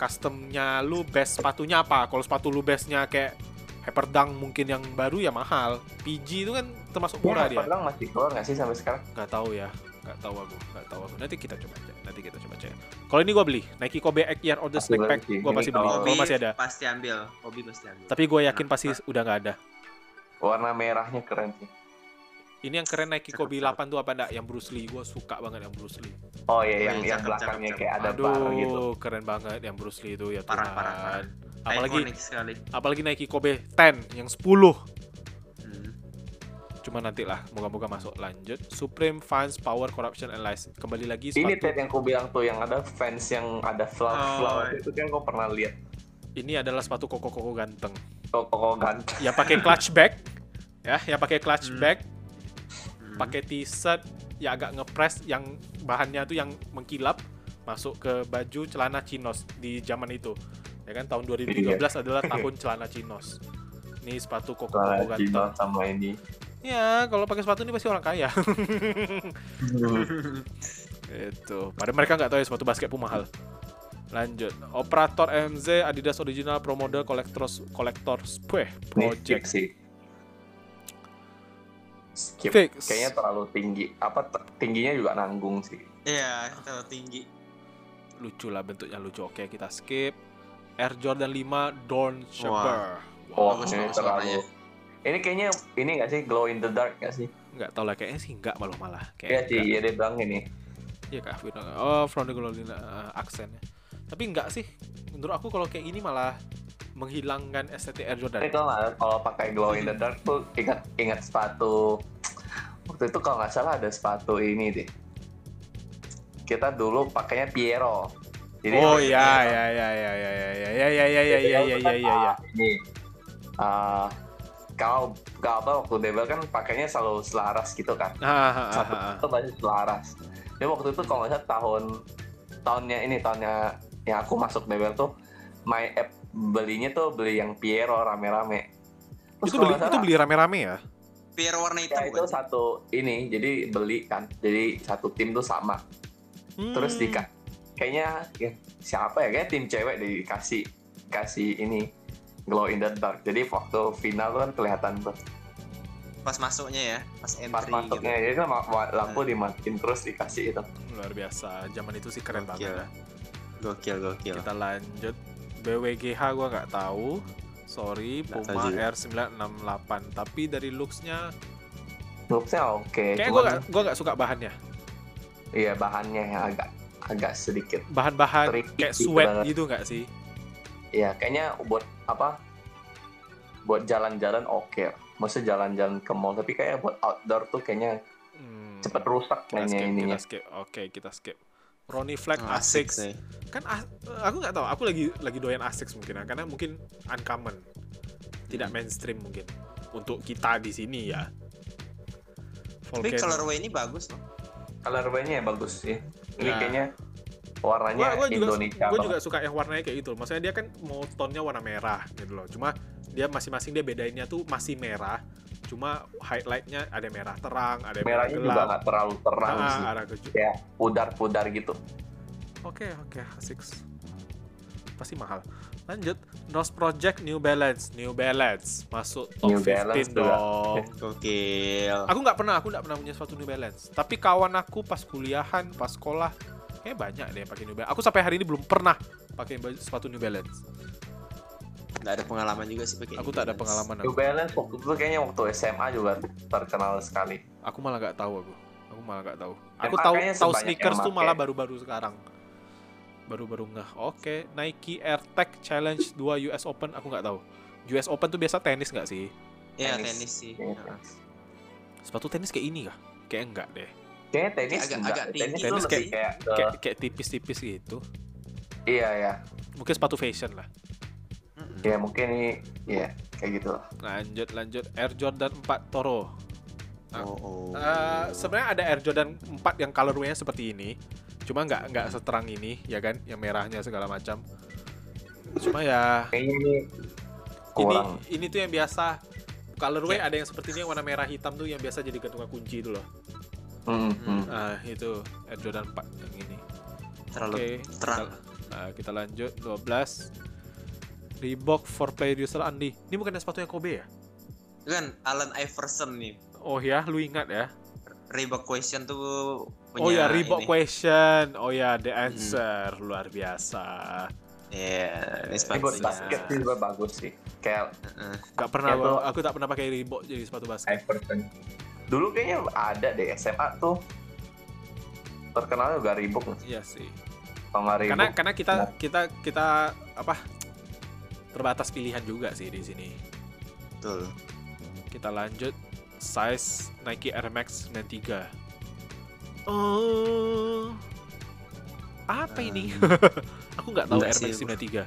customnya lu best sepatunya apa. Kalau sepatu lu bestnya kayak Hyperdunk mungkin yang baru ya mahal. PG itu kan termasuk murah dia. Hyperdunk masih keluar nggak sih sampai sekarang? Nggak tahu ya. Nggak tahu aku. Nggak tahu aku. Nanti kita coba cek. Nanti kita coba cek. Kalau ini gua beli. Nike Kobe X Year of the Snack Pack. sih. Gua Ini pasti beli. kalau- masih ada. Pasti ambil. Kobe pasti ambil. Tapi gue yakin Kenapa? pasti udah nggak ada. Warna merahnya keren sih. Ini yang keren Nike Cakep, Kobe cakep. 8 tuh apa enggak? Yang Bruce Lee. Gue suka banget yang Bruce Lee. Oh iya yang iya, yang cakep, belakangnya cakep, kayak ada Aduh, bar gitu. keren banget yang Bruce Lee itu ya Tuhan. Parah, parah, parah. Apalagi Iconic sekali. apalagi Nike Kobe 10 yang 10. Cuma nanti lah, moga-moga masuk. Lanjut. Supreme Fans Power Corruption and Lies. Kembali lagi Ini sepatu. Ted yang aku bilang tuh yang ada fans yang ada flower flower Oh, iya. itu kan kau pernah lihat Ini adalah sepatu koko-koko ganteng. kok kok ganteng. Yang pakai clutch bag. Ya, yang pakai clutch Hmm. bag, Hmm. pakai t-shirt yang agak ngepres yang bahannya tuh yang mengkilap masuk ke baju celana chinos di zaman itu ya kan tahun 2013 adalah tahun celana chinos ini sepatu koko koko ganteng sama ini. Ya kalau pakai sepatu ini pasti orang kaya itu pada mereka nggak tahu ya sepatu basket pun mahal lanjut operator MZ Adidas original pro model collectors collectors Pueh, Ini project sih. skip. Fix. Kayaknya terlalu tinggi. Apa tingginya juga nanggung sih. Iya, terlalu tinggi. lucu lah bentuknya lucu. Oke, kita skip. Air Jordan 5 Dawn Shaper. Oh, Bagus, ini bagus terlalu. Ini kayaknya ini nggak sih glow in the dark nggak sih? Nggak tahu lah kayaknya sih enggak malah malah. Iya Kayak sih, iya dia bilang ini. Iya kak, Vino. Oh, from the glow uh, aksennya. Tapi enggak sih. Menurut aku kalau kayak gini malah menghilangkan estetik Air Jordan. Ini kalau nggak- kalau pakai glow in the dark tuh ingat ingat sepatu. Waktu itu kalau nggak salah ada sepatu ini deh. Kita dulu pakainya Piero. oh ada iya Piero. iya iya iya iya iya iya iya iya iya iya iya iya kalau kalau apa waktu debel kan pakainya selalu selaras gitu kan. Ah, ah, ah, Satu ah, itu pasti selaras. Jadi waktu itu kalau nggak salah tahun tahunnya ini tahunnya yang aku masuk debel tuh my app belinya tuh beli yang Piero rame-rame. Terus Itu beli itu beli rame-rame ya? Biar warna hitam Ya itu bukan satu ini, jadi beli kan, jadi satu tim tuh sama. Terus Hmm. dika, kayaknya ya, siapa ya? Kayak tim cewek dikasih kasih ini glow in the dark. Jadi waktu final tuh kan kelihatan tuh Pas masuknya ya, pas entry pas masuknya. Jadi kan lampu Hmm. dimatiin terus dikasih itu. luar biasa. Zaman itu sih keren Gokil. banget. ya. Gokil, gokil. Kita lanjut. BWGH gua nggak tahu. Sorry, Puma tahu juga. R968. Tapi dari looks-nya Looksnya oke, kayak gua cuman nggak gua nggak suka bahannya. iya bahannya yang agak agak sedikit. Bahan-bahan kayak gitu sweat banget. gitu nggak sih? Iya, kayaknya buat apa? Buat jalan-jalan oke. Maksudnya jalan-jalan ke mall, tapi kayak buat outdoor tuh kayaknya Hmm. cepet rusak kayaknya skip, ininya. kita skip. Oke, kita skip. Ronnie Fleck Oh, asik Asics. sih. Kan A- aku nggak tahu, aku lagi lagi doyan Asics mungkin ya, karena mungkin uncommon. Tidak Hmm. mainstream mungkin untuk kita di sini ya. Tapi Volcano. colorway ini bagus loh. Colorway-nya ya bagus sih. Ini Nah. kayaknya warnanya Gua, gua juga Indonesia banget. juga suka yang warnanya kayak gitu. loh. Maksudnya dia kan mau tone-nya warna merah gitu loh. Cuma dia masing-masing dia bedainnya tuh masih merah. Cuma highlight-nya ada merah terang, ada merah Merahnya juga gelap. nggak terlalu terang Ah, sih. ada Kayak pudar-pudar gitu. Oke, oke, Asics. Pasti mahal. Lanjut, Nose Project New Balance, New Balance masuk top New 15 Balance juga. dong. Gokil. Aku nggak pernah, aku nggak pernah punya sepatu New Balance. Tapi kawan aku pas kuliahan, pas sekolah, kayak banyak deh yang pakai New Balance. Aku sampai hari ini belum pernah pakai sepatu New Balance. Nggak ada pengalaman juga sih pakai Aku New tak ada pengalaman. New Aku, Balance waktu itu kayaknya waktu SMA juga terkenal sekali. aku malah nggak tahu aku. Aku malah nggak tahu. Aku tahu tahu sneakers tuh malah baru-baru sekarang. Baru-baru ngeh. Oke, Nike Air Tech Challenge 2 US Open aku nggak tahu. US Open tuh biasa tenis nggak sih? Iya, Tenis. tenis sih. Kayaknya, Nah. Sepatu tenis kayak ini kah? Kayak enggak deh. Kayaknya tenis Agak- enggak. agak tinggi. Tenis, Tenis tuh lebih kayak, ke, Kayak kayak tipis-tipis gitu. iya ya. Mungkin sepatu fashion lah. Ya mungkin ini ya kayak gitu lah. Lanjut lanjut Air Jordan 4 Toro. Ah. Oh, oh. Eh, sebenarnya ada Air Jordan 4 yang colorway-nya seperti ini. Cuma nggak nggak seterang ini, ya kan? Yang merahnya segala macam. Cuma ya ini ini kurang. ini tuh yang biasa colorway ada yang seperti ini yang warna merah hitam tuh yang biasa jadi gantungan kunci itu loh. Hmm, Hmm. hmm. Nah, itu Air Jordan 4 yang ini. terlalu Oke, terang. Kita, nah, kita lanjut 12. Reebok for player user Andi. Ini bukan sepatu yang Kobe ya? Itu kan Allen Iverson nih. Oh ya, lu ingat ya? Reebok Question tuh punya oh ya, Reebok ini. question. Oh ya, the answer. Luar biasa. Iya, ini Ini buat sepatu. basket sih juga bagus sih. Kayak Heeh. Gak pernah, tuh. aku tak pernah pakai Reebok jadi sepatu basket. Iverson. Dulu kayaknya ada deh SMA tuh terkenal juga Reebok Iya sih. nggak Reebok Karena karena kita Nah. kita kita apa? Terbatas pilihan juga sih di sini. Betul. Kita lanjut size Nike Air Max 93. Oh. Apa ini? aku nggak tahu Air Max sih. 93.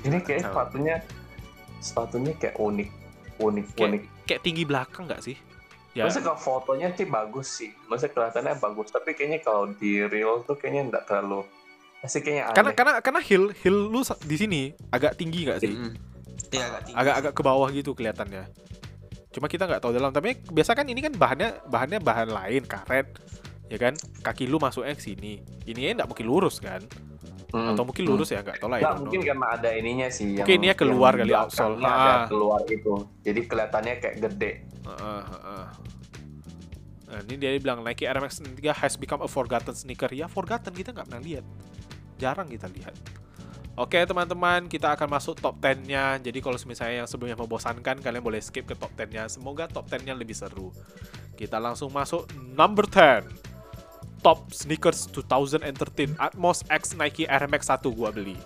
ini kayak sepatunya sepatunya kayak unik unik Kayak- unik Kayak tinggi belakang nggak sih? Ya. Maksudnya kalau fotonya sih bagus sih Maksudnya kelihatannya bagus Tapi kayaknya kalau di real tuh kayaknya nggak terlalu Masih kayaknya aneh Karena karena karena heel heel lu di sini agak tinggi nggak sih? Mm-mm. Iya, agak tinggi. agak-agak ke bawah gitu kelihatannya. Cuma kita nggak tahu dalam. Tapi biasa kan ini kan bahannya bahannya bahan lain karet, ya kan? Kaki lu masuknya ke sini. Ini nggak mungkin lurus kan? Hmm. Atau mungkin lurus ya nggak tahu lah ya. Nggak, mungkin karena ada ininya sih Mungkin ininya keluar yang kali, outsole. ada Ah. keluar itu Jadi kelihatannya kayak gede Heeh, heeh. Nah, ini dia bilang Nike Air Max 3 has become a forgotten sneaker. Ya forgotten kita nggak pernah lihat. Jarang kita lihat. Oke teman-teman, kita akan masuk top 10-nya. Jadi kalau misalnya yang sebelumnya membosankan, kalian boleh skip ke top 10-nya. Semoga top 10-nya lebih seru. Kita langsung masuk number 10. Top sneakers 2013 Atmos X Nike Air Max 1 gua beli.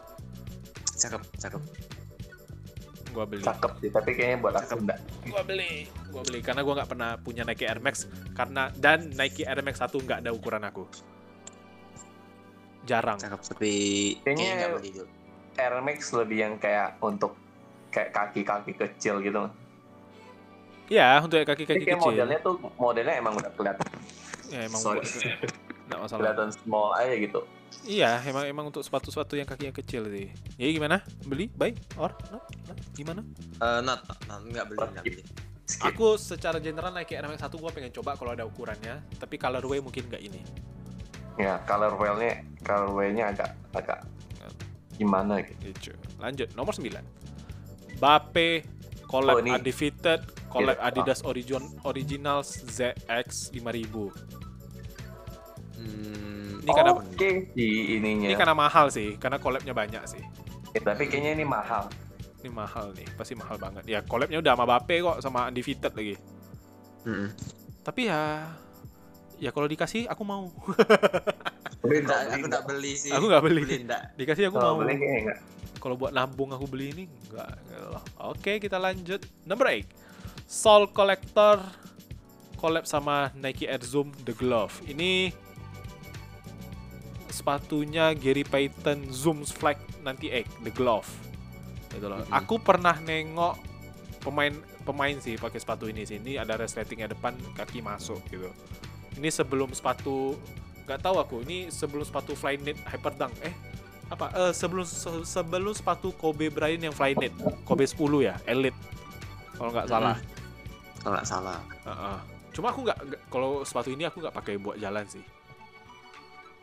Cakep, cakep. Gua beli. Cakep sih, tapi kayaknya buat aku enggak. Gua beli. Gua beli karena gua nggak pernah punya Nike Air Max karena dan Nike Air Max 1 nggak ada ukuran aku. Jarang. Cakep, tapi Kayaknya- beli. Air Max lebih yang kayak untuk kayak kaki-kaki kecil gitu. Ya, untuk kaki-kaki kecil. modelnya tuh modelnya emang udah kelihatan Ya emang Sorry. buat nggak masalah. kelihatan small aja gitu. Iya, emang emang untuk sepatu-sepatu yang kakinya kecil sih. Jadi gimana? Beli? Buy? Or? No? No? Gimana? Eh, not, not, not, nggak beli, nggak beli. Skip. Aku secara general Nike Air Max 1 gua pengen coba kalau ada ukurannya, tapi colorway mungkin nggak ini. Ya, colorway-nya colorway-nya agak agak gimana gitu. Gitu. Lanjut, nomor 9. Bape collab Oh, ini. undefeated, collab Iya. Adidas Origin Originals ZX 5000. Hmm, Ini karena Oke sih ininya. ini karena mahal sih, karena collabnya banyak sih. Eh, tapi kayaknya ini mahal. Ini mahal nih, pasti mahal banget. Ya collabnya udah sama Bape kok, sama undefeated lagi. mm-mm. Tapi ya ya kalau dikasih aku mau. Tapi Nggak, kalau aku nggak beli sih. Aku nggak beli. Beli nggak. Dikasih aku kalau mau. beli enggak. Kalau buat nabung aku beli ini enggak. enggak lah. Oke, kita lanjut. Number 8. Soul Collector collab sama Nike Air Zoom The Glove. Ini sepatunya Gary Payton Zoom Flag 98 The Glove. Gitu loh. Mhm. Aku pernah nengok pemain pemain sih pakai sepatu ini sih. Ini ada resletingnya depan, kaki masuk gitu. Ini sebelum sepatu nggak tahu aku. Ini sebelum sepatu Flyknit Hyperdunk. Eh, apa eh, sebelum se- sebelum sepatu Kobe Bryant yang Flyknit Kobe 10 ya Elite kalau nggak salah Kalau nggak salah. Heeh. cuma aku nggak kalau sepatu ini aku nggak pakai buat jalan sih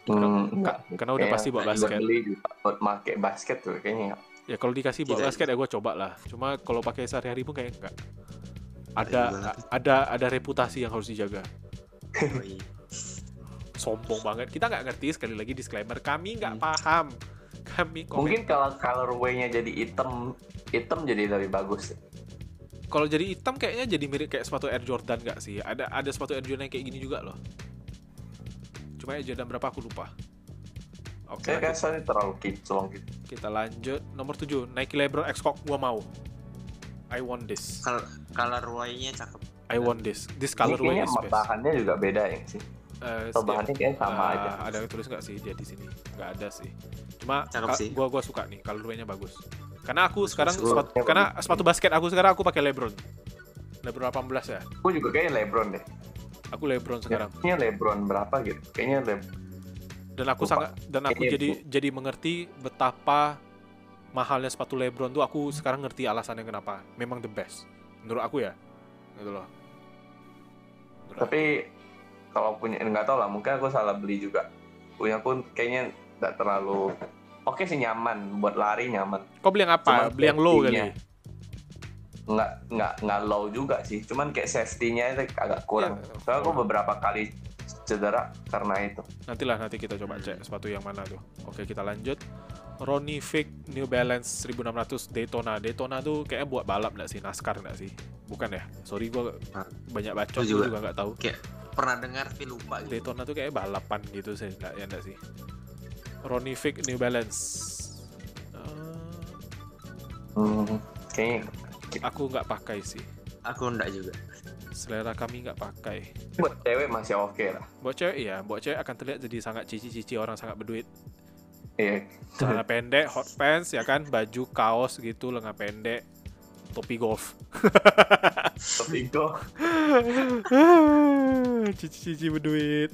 Hmm, Ka- enggak. karena udah pasti buat basket beli buat make basket tuh kayaknya. ya kalau dikasih buat Tidak. basket ya gue coba lah cuma kalau pakai sehari-hari pun kayak nggak ada Iya ada ada reputasi yang harus dijaga sombong banget kita nggak ngerti sekali lagi disclaimer kami nggak Hmm. paham kami komen- Mungkin kalau colorway-nya jadi hitam, hitam jadi lebih bagus. Kalau jadi hitam kayaknya jadi mirip kayak sepatu Air Jordan nggak sih? Ada ada sepatu Air Jordan yang kayak gini juga loh. Cuma Air Jordan berapa aku lupa. Oke Saya kita, rasa ini terlalu kinclong gitu. kita lanjut. Nomor 7 Nike LeBron X Cock gua mau. I want this. Kal colorway-nya cakep. I want this. This colorway kayaknya is best. bahannya juga beda ya sih. Eh, setiap- bahannya kayaknya sama eh, aja. ada yang tulis nggak sih? Dia di sini. Nggak ada sih. Cuma Cakep sih. gua gua suka nih. Colorway-nya bagus karena aku sekarang sepatu, karena sepatu basket aku sekarang aku pakai LeBron LeBron 18 ya Aku juga kayaknya LeBron deh. aku LeBron sekarang Kayaknya LeBron berapa gitu? Kayaknya Le- dan aku Lupa. sangat dan aku Kayaknya jadi jadi mengerti betapa mahalnya sepatu LeBron tuh aku sekarang ngerti alasannya kenapa memang the best menurut aku ya gitu loh Menurut aku. tapi kalau punya nggak tahu lah mungkin aku salah beli juga. Punya pun kayaknya nggak terlalu oke sih nyaman buat lari nyaman. kau beli yang apa Cuman beli yang low kali safety-nya. Nggak nggak nggak low juga sih. Cuman kayak safety-nya itu agak kurang. Ya, Soalnya aku beberapa kali cedera karena itu. nantilah nanti kita coba cek sepatu yang mana tuh oke kita lanjut Ronnie Fick New Balance 1600 Daytona Daytona tuh kayaknya buat balap nggak sih NASCAR nggak sih bukan ya sorry gua Ah. banyak baca juga nggak tahu Pernah dengar tapi lupa gitu. Daytona tuh kayak balapan gitu sih nggak ya nggak sih Ronnie Fick New Balance. Eh, Hmm, kayaknya aku nggak pakai sih. Aku enggak juga. selera kami nggak pakai. Buat cewek masih oke lah. buat cewek iya. Buat cewek akan terlihat jadi sangat cici-cici orang sangat berduit. Iya. celana pendek hot pants ya kan? Baju kaos gitu lengan pendek. Topi golf. Tapi itu cici-cici berduit.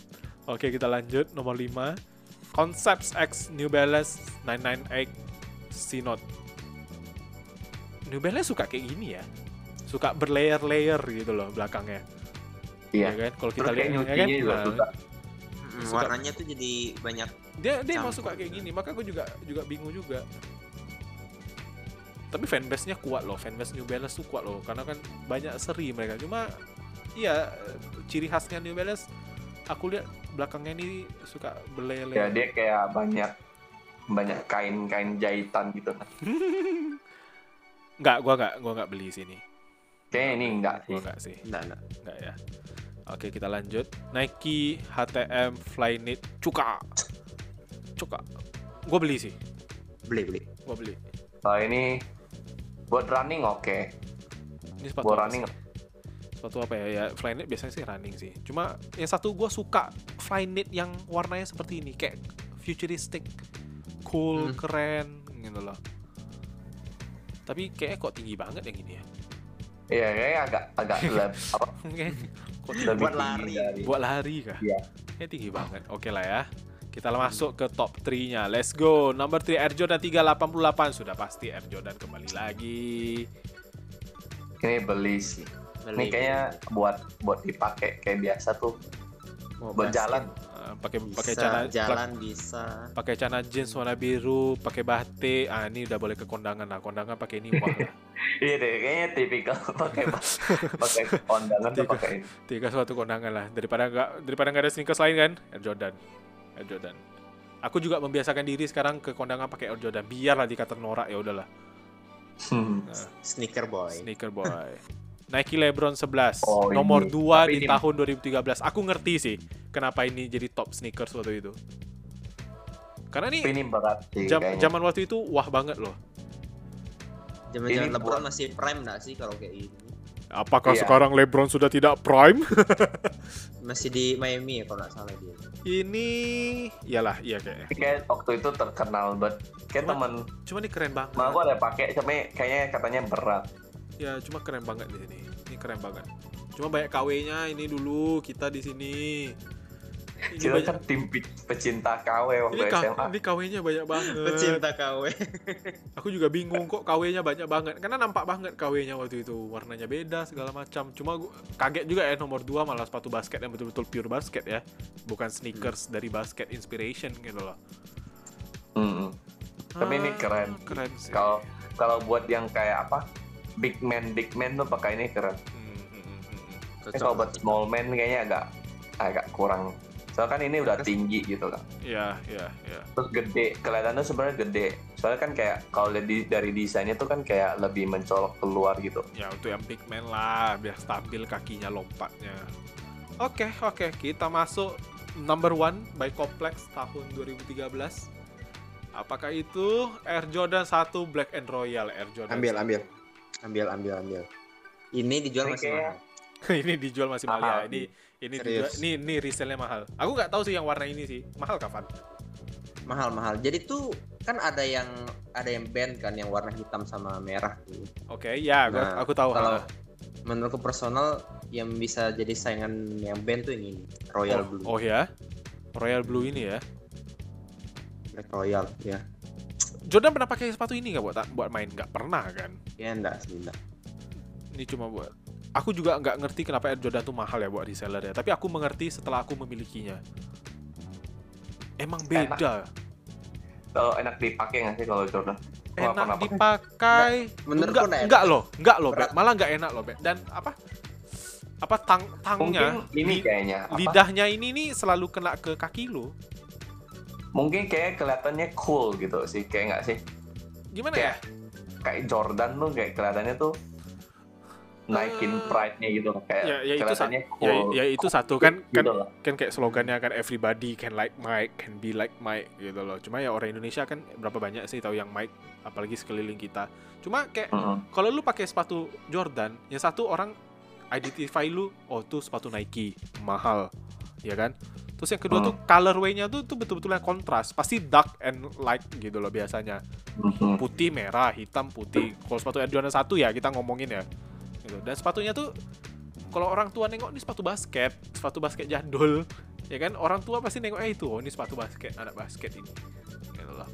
Oke kita lanjut. Nomor 5 Concepts X New Balance 998 C Note New Balance suka kayak gini ya? Suka berlayer-layer gitu loh belakangnya. Iya. ya kan? Kalau kita lihat ya kan? juga Nah, suka. Mm, Suka. warnanya tuh jadi banyak dia dia emang suka kayak gini maka gue juga juga bingung juga. Tapi fanbase nya kuat loh fanbase New Balance tuh kuat loh. Karena kan banyak seri mereka. Cuma iya ciri khasnya New Balance aku lihat belakangnya ini suka belele Ya dia kayak banyak banyak kain-kain jahitan gitu kan. nggak gua nggak gua nggak beli sini Kayaknya ini enggak gua sih. nggak sih Enggak, enggak. nggak ya oke kita lanjut Nike HTM Flyknit cuka cuka gua beli sih Beli, beli. gua beli Kalau ini buat running oke. ini sepatu Buat running sih? Sepatu apa ya ya Flyknit biasanya sih running sih cuma yang satu gua suka Flyknit yang warnanya seperti ini kayak futuristic cool Hmm. keren gitu loh tapi kayaknya kok tinggi banget yang ini ya Iya, kayaknya agak agak leb, apa, kok Buat lari. dari buat lari kah? Iya. Kayak tinggi banget. Oke lah ya. Kita masuk ke top 3-nya. Let's go. Number 3 Air Jordan 388 sudah pasti Air Jordan kembali lagi. ini beli sih. Ini kayaknya buat buat dipakai kayak biasa tuh Mau buat basket jalan. Uh, pakai pakai celana jalan bisa. pakai celana jeans warna biru, pakai batik. Ah, ini udah boleh ke kondangan lah. Kondangan pakai ini wah. Iya deh, kayaknya tipikal pakai pakai kondangan tuh Tiga. pakai ini. Tiga suatu kondangan lah. Daripada nggak daripada nggak ada sneakers lain kan? Air Jordan. Air Jordan. Aku juga membiasakan diri sekarang ke kondangan pakai Air Jordan. Biarlah dikata norak ya udahlah. Hmm. Nah. Sneaker boy. Sneaker boy. Nike LeBron 11, Oh, nomor ini. 2 Tapi di ini- tahun 2013. Aku ngerti sih kenapa ini jadi top sneakers waktu itu. Karena Tapi ini berat sih jam, kayaknya. zaman waktu itu wah banget loh. Zaman-zaman Ini LeBron buat- masih prime nggak sih kalau kayak ini? Apakah Iya. sekarang LeBron sudah tidak prime? Masih di Miami ya kalau nggak salah dia. ini iyalah, iya kayaknya. kayak waktu itu terkenal banget. Kayak Cuma- temen Cuma ini keren banget. Nah, aku ada pakai, tapi kayaknya katanya berat. Ya, cuma keren banget di sini. Ini keren banget. Cuma banyak KW-nya ini dulu kita di sini. Ini Kita banyak kan tim pe- pecinta KW waktu ini, SMA. ini KW-nya banyak banget. Pecinta KW. Aku juga bingung kok KW-nya banyak banget. Karena nampak banget KW-nya waktu itu. Warnanya beda segala macam. Cuma gua kaget juga ya nomor 2 malah sepatu basket yang betul-betul pure basket ya. Bukan sneakers dari basket inspiration gitu loh. Mm-mm. Tapi ini Ah, keren. Keren sih. Kalau kalau buat yang kayak apa? Big man, big man tuh pakai ini keren. Hmm, hmm, hmm, hmm. Tapi kalau buat small man kayaknya agak agak kurang. Soalnya kan ini udah tinggi gitu kan. Iya, iya, iya. Terus gede, kelihatannya sebenarnya gede. Soalnya kan kayak kalau lihat di- dari desainnya tuh kan kayak lebih mencolok keluar gitu. Ya untuk yang big man lah, biar stabil kakinya lompatnya. Oke, oke, kita masuk number one by Complex tahun 2013. Apakah itu Air Jordan 1 Black and Royal Air Jordan? Ambil, ambil. Ambil, ambil, ambil. Ini dijual masih mahal. ini dijual masih mahal ya. Ini ini Serius. dijual, ini ini resellnya mahal. Aku nggak tahu sih yang warna ini sih. Mahal kapan? Mahal, mahal. Jadi tuh kan ada yang ada yang band kan yang warna hitam sama merah tuh. Oke, ya, gua- Nah, aku tahu. Kalau ah. menurutku personal yang bisa jadi saingan yang band tuh ini Royal oh, Blue. oh ya, Royal Blue ini ya. Black Royal ya. Jordan pernah pakai sepatu ini nggak buat buat main? Nggak pernah kan? Ya enggak sih, enggak. Ini cuma buat aku juga nggak ngerti kenapa Air Jordan tuh mahal ya buat reseller ya. Tapi aku mengerti setelah aku memilikinya. Emang beda. Kalau enak dipakai nggak sih kalau Jordan? Enak pernah pakai. dipakai. Menurutku enggak, enggak enggak loh, enggak loh. Berat. Malah enggak enak loh, Beb. Dan apa? Apa tang tangnya, Mungkin ini kayaknya apa? lidahnya ini nih selalu kena ke kaki lo. Mungkin kayak kelihatannya cool gitu sih, kayak nggak sih? Gimana ya? Kayak kayak Jordan tuh kayak kelihatannya tuh naikin Eh, pride-nya gitu kayak ya, ya itu kelihatannya Ya, cool. ya itu satu kan kan gitu loh. kan kayak slogannya kan everybody can like Mike, can be like Mike gitu loh. Cuma ya orang Indonesia kan berapa banyak sih tahu yang Mike apalagi sekeliling kita. Cuma kayak Mm-mm. kalau lu pakai sepatu Jordan, yang satu orang identify lu, oh tuh sepatu Nike, mahal, ya kan? Terus yang kedua Hmm. tuh colorway-nya tuh tuh betul-betul yang kontras, pasti dark and light gitu loh biasanya. Mhm. Putih, merah, hitam, putih. Kalau sepatu Air Jordan 1 ya kita ngomongin ya. Gitu. Dan sepatunya tuh kalau orang tua nengok ini sepatu basket, sepatu basket jadul, ya kan? Orang tua pasti nengok eh itu, oh ini sepatu basket, anak basket ini. Gitu loh.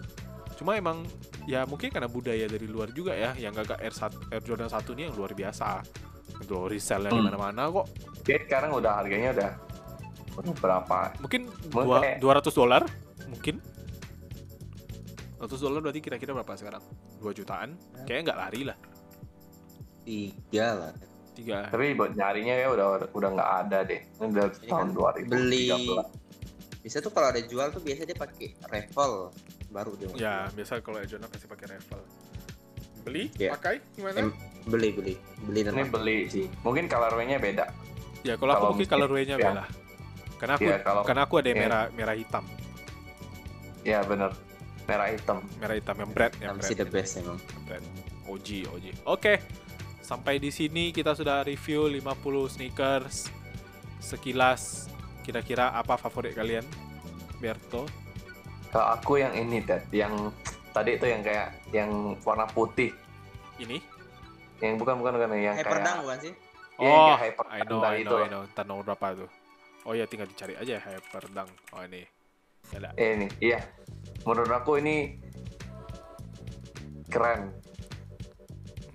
Cuma emang ya mungkin karena budaya dari luar juga ya, yang gak Air, 1, Air Jordan 1 ini yang luar biasa. Itu resellnya di Hmm. mana-mana kok. Kayak sekarang udah harganya udah berapa? Mungkin dua, 200 dolar, mungkin. 200 dolar berarti kira-kira berapa sekarang? 2 jutaan? Kayaknya nggak lari lah. Tiga lah. tiga Tapi buat nyarinya ya udah udah nggak ada deh. Ini udah Ini tahun kan 2013. beli bisa tuh kalau ada jual tuh biasanya dia pakai raffle baru dia ya jual. biasa kalau Ejona pasti pakai raffle beli Iya. pakai gimana Em, beli beli beli Ini beli sih. Mungkin colorway-nya beda. ya kalau aku kalau mungkin mungkin, color nya ya. beda karena aku Iya, kalau karena aku ada yang iya. merah merah hitam ya bener. Merah hitam. merah hitam yang bread yang bread, the best emang bread. OG OG oke sampai di sini kita sudah review 50 sneakers sekilas kira-kira apa favorit kalian Berto Kalau aku yang ini Ted, yang tadi itu yang kayak yang warna putih. ini Yang bukan bukan bukan yang Hyperdunk kayak bukan sih oh kayak hyper I know I itu know I loh. know nomor berapa tuh oh ya tinggal dicari aja hyperdunk oh ini Ada. Eh, ini, iya. Menurut aku ini keren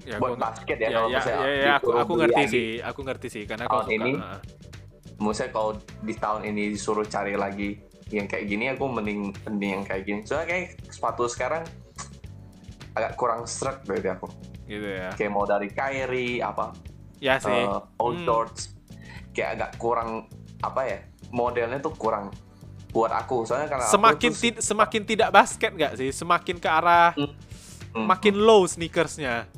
ya, buat basket ya, ya, kalau ya, misalnya ya, ya, aku, aku ngerti lagi. sih, aku ngerti sih, karena aku suka. ini, Nah, Maksudnya kalau di tahun ini disuruh cari lagi yang kayak gini, aku mending mending yang kayak gini. Soalnya kayak sepatu sekarang agak kurang serak dari aku. gitu ya. Kayak mau dari Kyrie apa, Ya sih. eh, Old Hmm. Kayak agak kurang apa ya? Modelnya tuh kurang buat aku. Soalnya karena aku semakin tuh- ti- semakin tidak basket nggak sih? Semakin ke arah Hmm. makin low sneakersnya.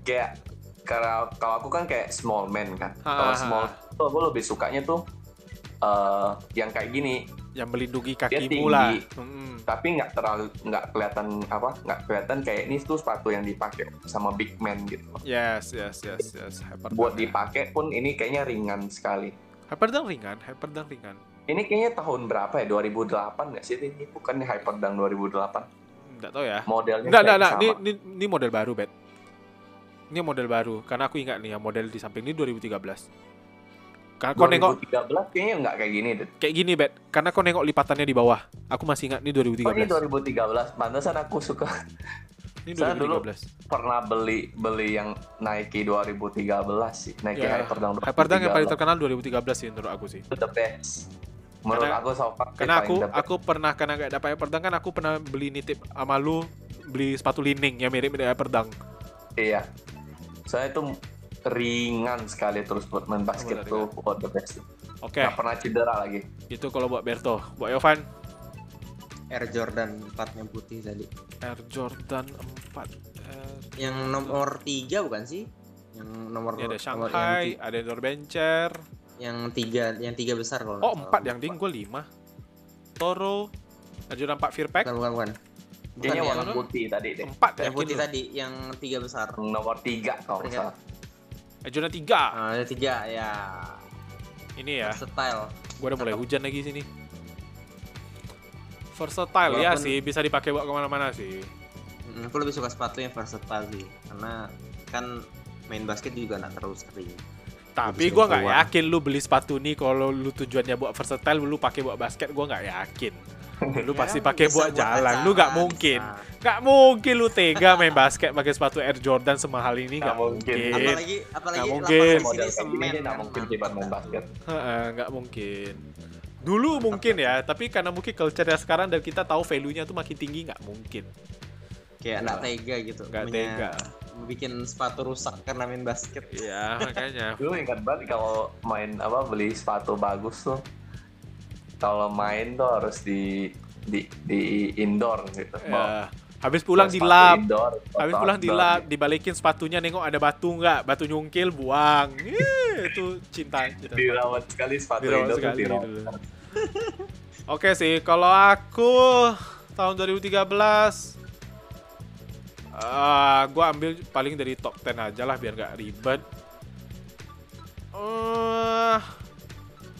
kayak karena kalau aku kan kayak small man kan. Kalau small tuh aku lebih sukanya tuh eh yang kayak gini, Yang melindungi Dia kakimu tinggi. lah. Mm-mm. tapi nggak terlalu nggak kelihatan apa nggak kelihatan kayak ini tuh sepatu yang dipakai sama big man gitu. Yes, yes, yes, yes. Hyperdunk. Buat dipakai pun ini kayaknya ringan sekali. Hyperdunk ringan, hyperdunk ringan. Ini kayaknya tahun berapa ya? 2008 nggak sih? Ini bukan nih Hyperdunk 2008. Nggak tahu ya. Modelnya Nggak, nggak, nggak. Ini, ini, ini model baru, Bet. Ini model baru. Karena aku ingat nih, yang model di samping ini 2013. Karena kau nengok 2013 kayaknya nggak kayak gini deh. kayak gini, Bet. Karena kau nengok lipatannya di bawah. Aku masih ingat ini Oh ini 2013. 2013. Pantesan aku suka Ini Saya dulu 2013. pernah beli beli yang Nike 2013 sih. Nike Ya, Hyperdunk 2013. Hyperdunk yang paling terkenal 2013 sih menurut aku sih. itu the best. Menurut Karena- aku so far Karena aku aku pernah karena gak dapat Hyperdunk kan aku pernah beli nitip sama lu beli sepatu lining yang mirip-mirip Hyperdunk. Iya. Soalnya itu ringan sekali terus buat main basket benar, tuh buat the best. Oke, Nggak pernah cedera lagi. itu kalau buat Berto. Buat Yovan, Air Jordan 4 yang putih tadi Air Jordan 4. Air... yang nomor 3 bukan sih yang nomor Ini ada nomor Shanghai, ada Indoor Bencher. yang, yang tiga yang tiga besar kalau Oh, salah. 4 yang ding gue 5. Toro, Air Jordan 4 Fear Pack. bukan bukan bukan Kayaknya yang, warna putih tadi deh. 4 yang yakin putih lu. tadi yang tiga besar Nomor tiga kalau nggak Peringkat. salah. Air Jordan 3. Ah, ada tiga ya Ini ya, style gue udah mulai hujan lagi sini. Versatile ya sih, bisa dipakai buat ke mana-mana sih. Mm, aku lebih suka sepatu yang versatile sih karena kan main basket juga nggak terlalu sering Tapi sering nggak yakin lu beli sepatu nih kalau lu tujuannya buat versatile lu pakai buat basket gua nggak yakin. Lu Ya, pasti pakai bisa buat jalan. Lu nggak mungkin. Nggak mungkin lu tega main basket pakai sepatu Air Jordan semahal ini Nggak nggak mungkin. mungkin. apalagi apalagi Nggak lapangan mungkin. nggak mungkin buat main basket. Heeh, nggak mungkin. Dulu mungkin ya, tapi karena mungkin culture sekarang dan kita tahu value-nya tuh makin tinggi nggak mungkin. kayak nggak tega gitu Nggak tega. bikin sepatu rusak karena main basket Iya, makanya. Dulu ingat banget kalau main apa beli sepatu bagus tuh. Kalau main tuh harus di di di indoor gitu. Ya. Habis pulang di lab, indoor, Habis pulang di lab, dibalikin sepatunya nengok ada batu nggak, batu nyungkil buang. Ih, itu cinta. cinta. dirawat sekali sepatu Dirawat indoor sekali dirawat. dulu. Oke sih, kalau aku tahun 2013 eh gua ambil paling dari top 10 aja lah biar nggak ribet. Eh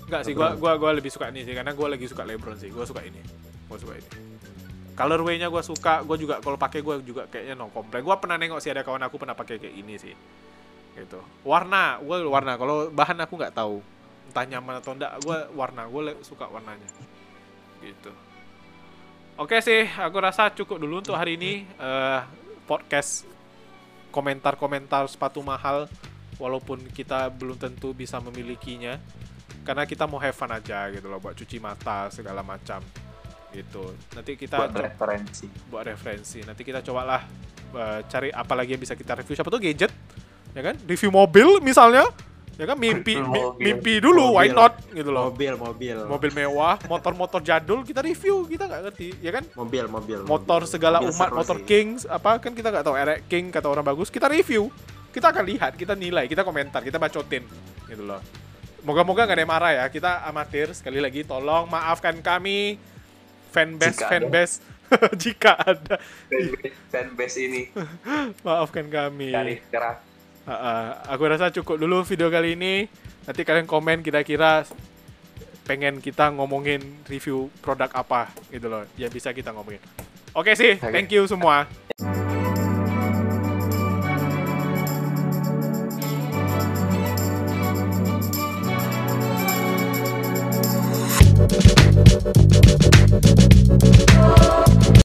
Enggak sih, gua gua gua lebih suka ini sih karena gua lagi suka LeBron sih. Gua suka ini. Gua suka ini. Colorway-nya gua suka, gua juga kalau pakai gua juga kayaknya no komplain. Gua pernah nengok sih ada kawan aku pernah pakai kayak ini sih. Gitu. Warna, gua warna. Kalau bahan aku nggak tahu. Entah nyaman atau enggak, gua warna. Gua le- suka warnanya. Gitu. Oke sih, aku rasa cukup dulu untuk hari ini eh, podcast komentar-komentar sepatu mahal walaupun kita belum tentu bisa memilikinya karena kita mau have fun aja gitu loh buat cuci mata segala macam gitu nanti kita buat referensi. buat referensi nanti kita cobalah eh, cari apa lagi yang bisa kita review siapa tuh gadget ya kan review mobil misalnya ya kan mimpi mobil. mimpi dulu why Mobil. not? Gitu loh. Mobil mobil. Mobil mewah motor-motor jadul kita review kita nggak ngerti ya kan? Mobil mobil motor mobil. segala Mobil umat motor sih. kings apa kan kita nggak tahu erek king kata orang bagus kita review. Kita akan lihat kita nilai kita komentar kita bacotin gitu loh. Moga-moga nggak ada yang marah ya kita amatir sekali lagi tolong maafkan kami. Fanbase Jika ada. fanbase. Jika ada. Fanbase- fanbase ini. Maafkan kami. Dari keras Ah. aku rasa cukup dulu video kali ini nanti kalian komen kira-kira pengen kita ngomongin review produk apa gitu loh ya bisa kita ngomongin oke sih Oke. thank you semua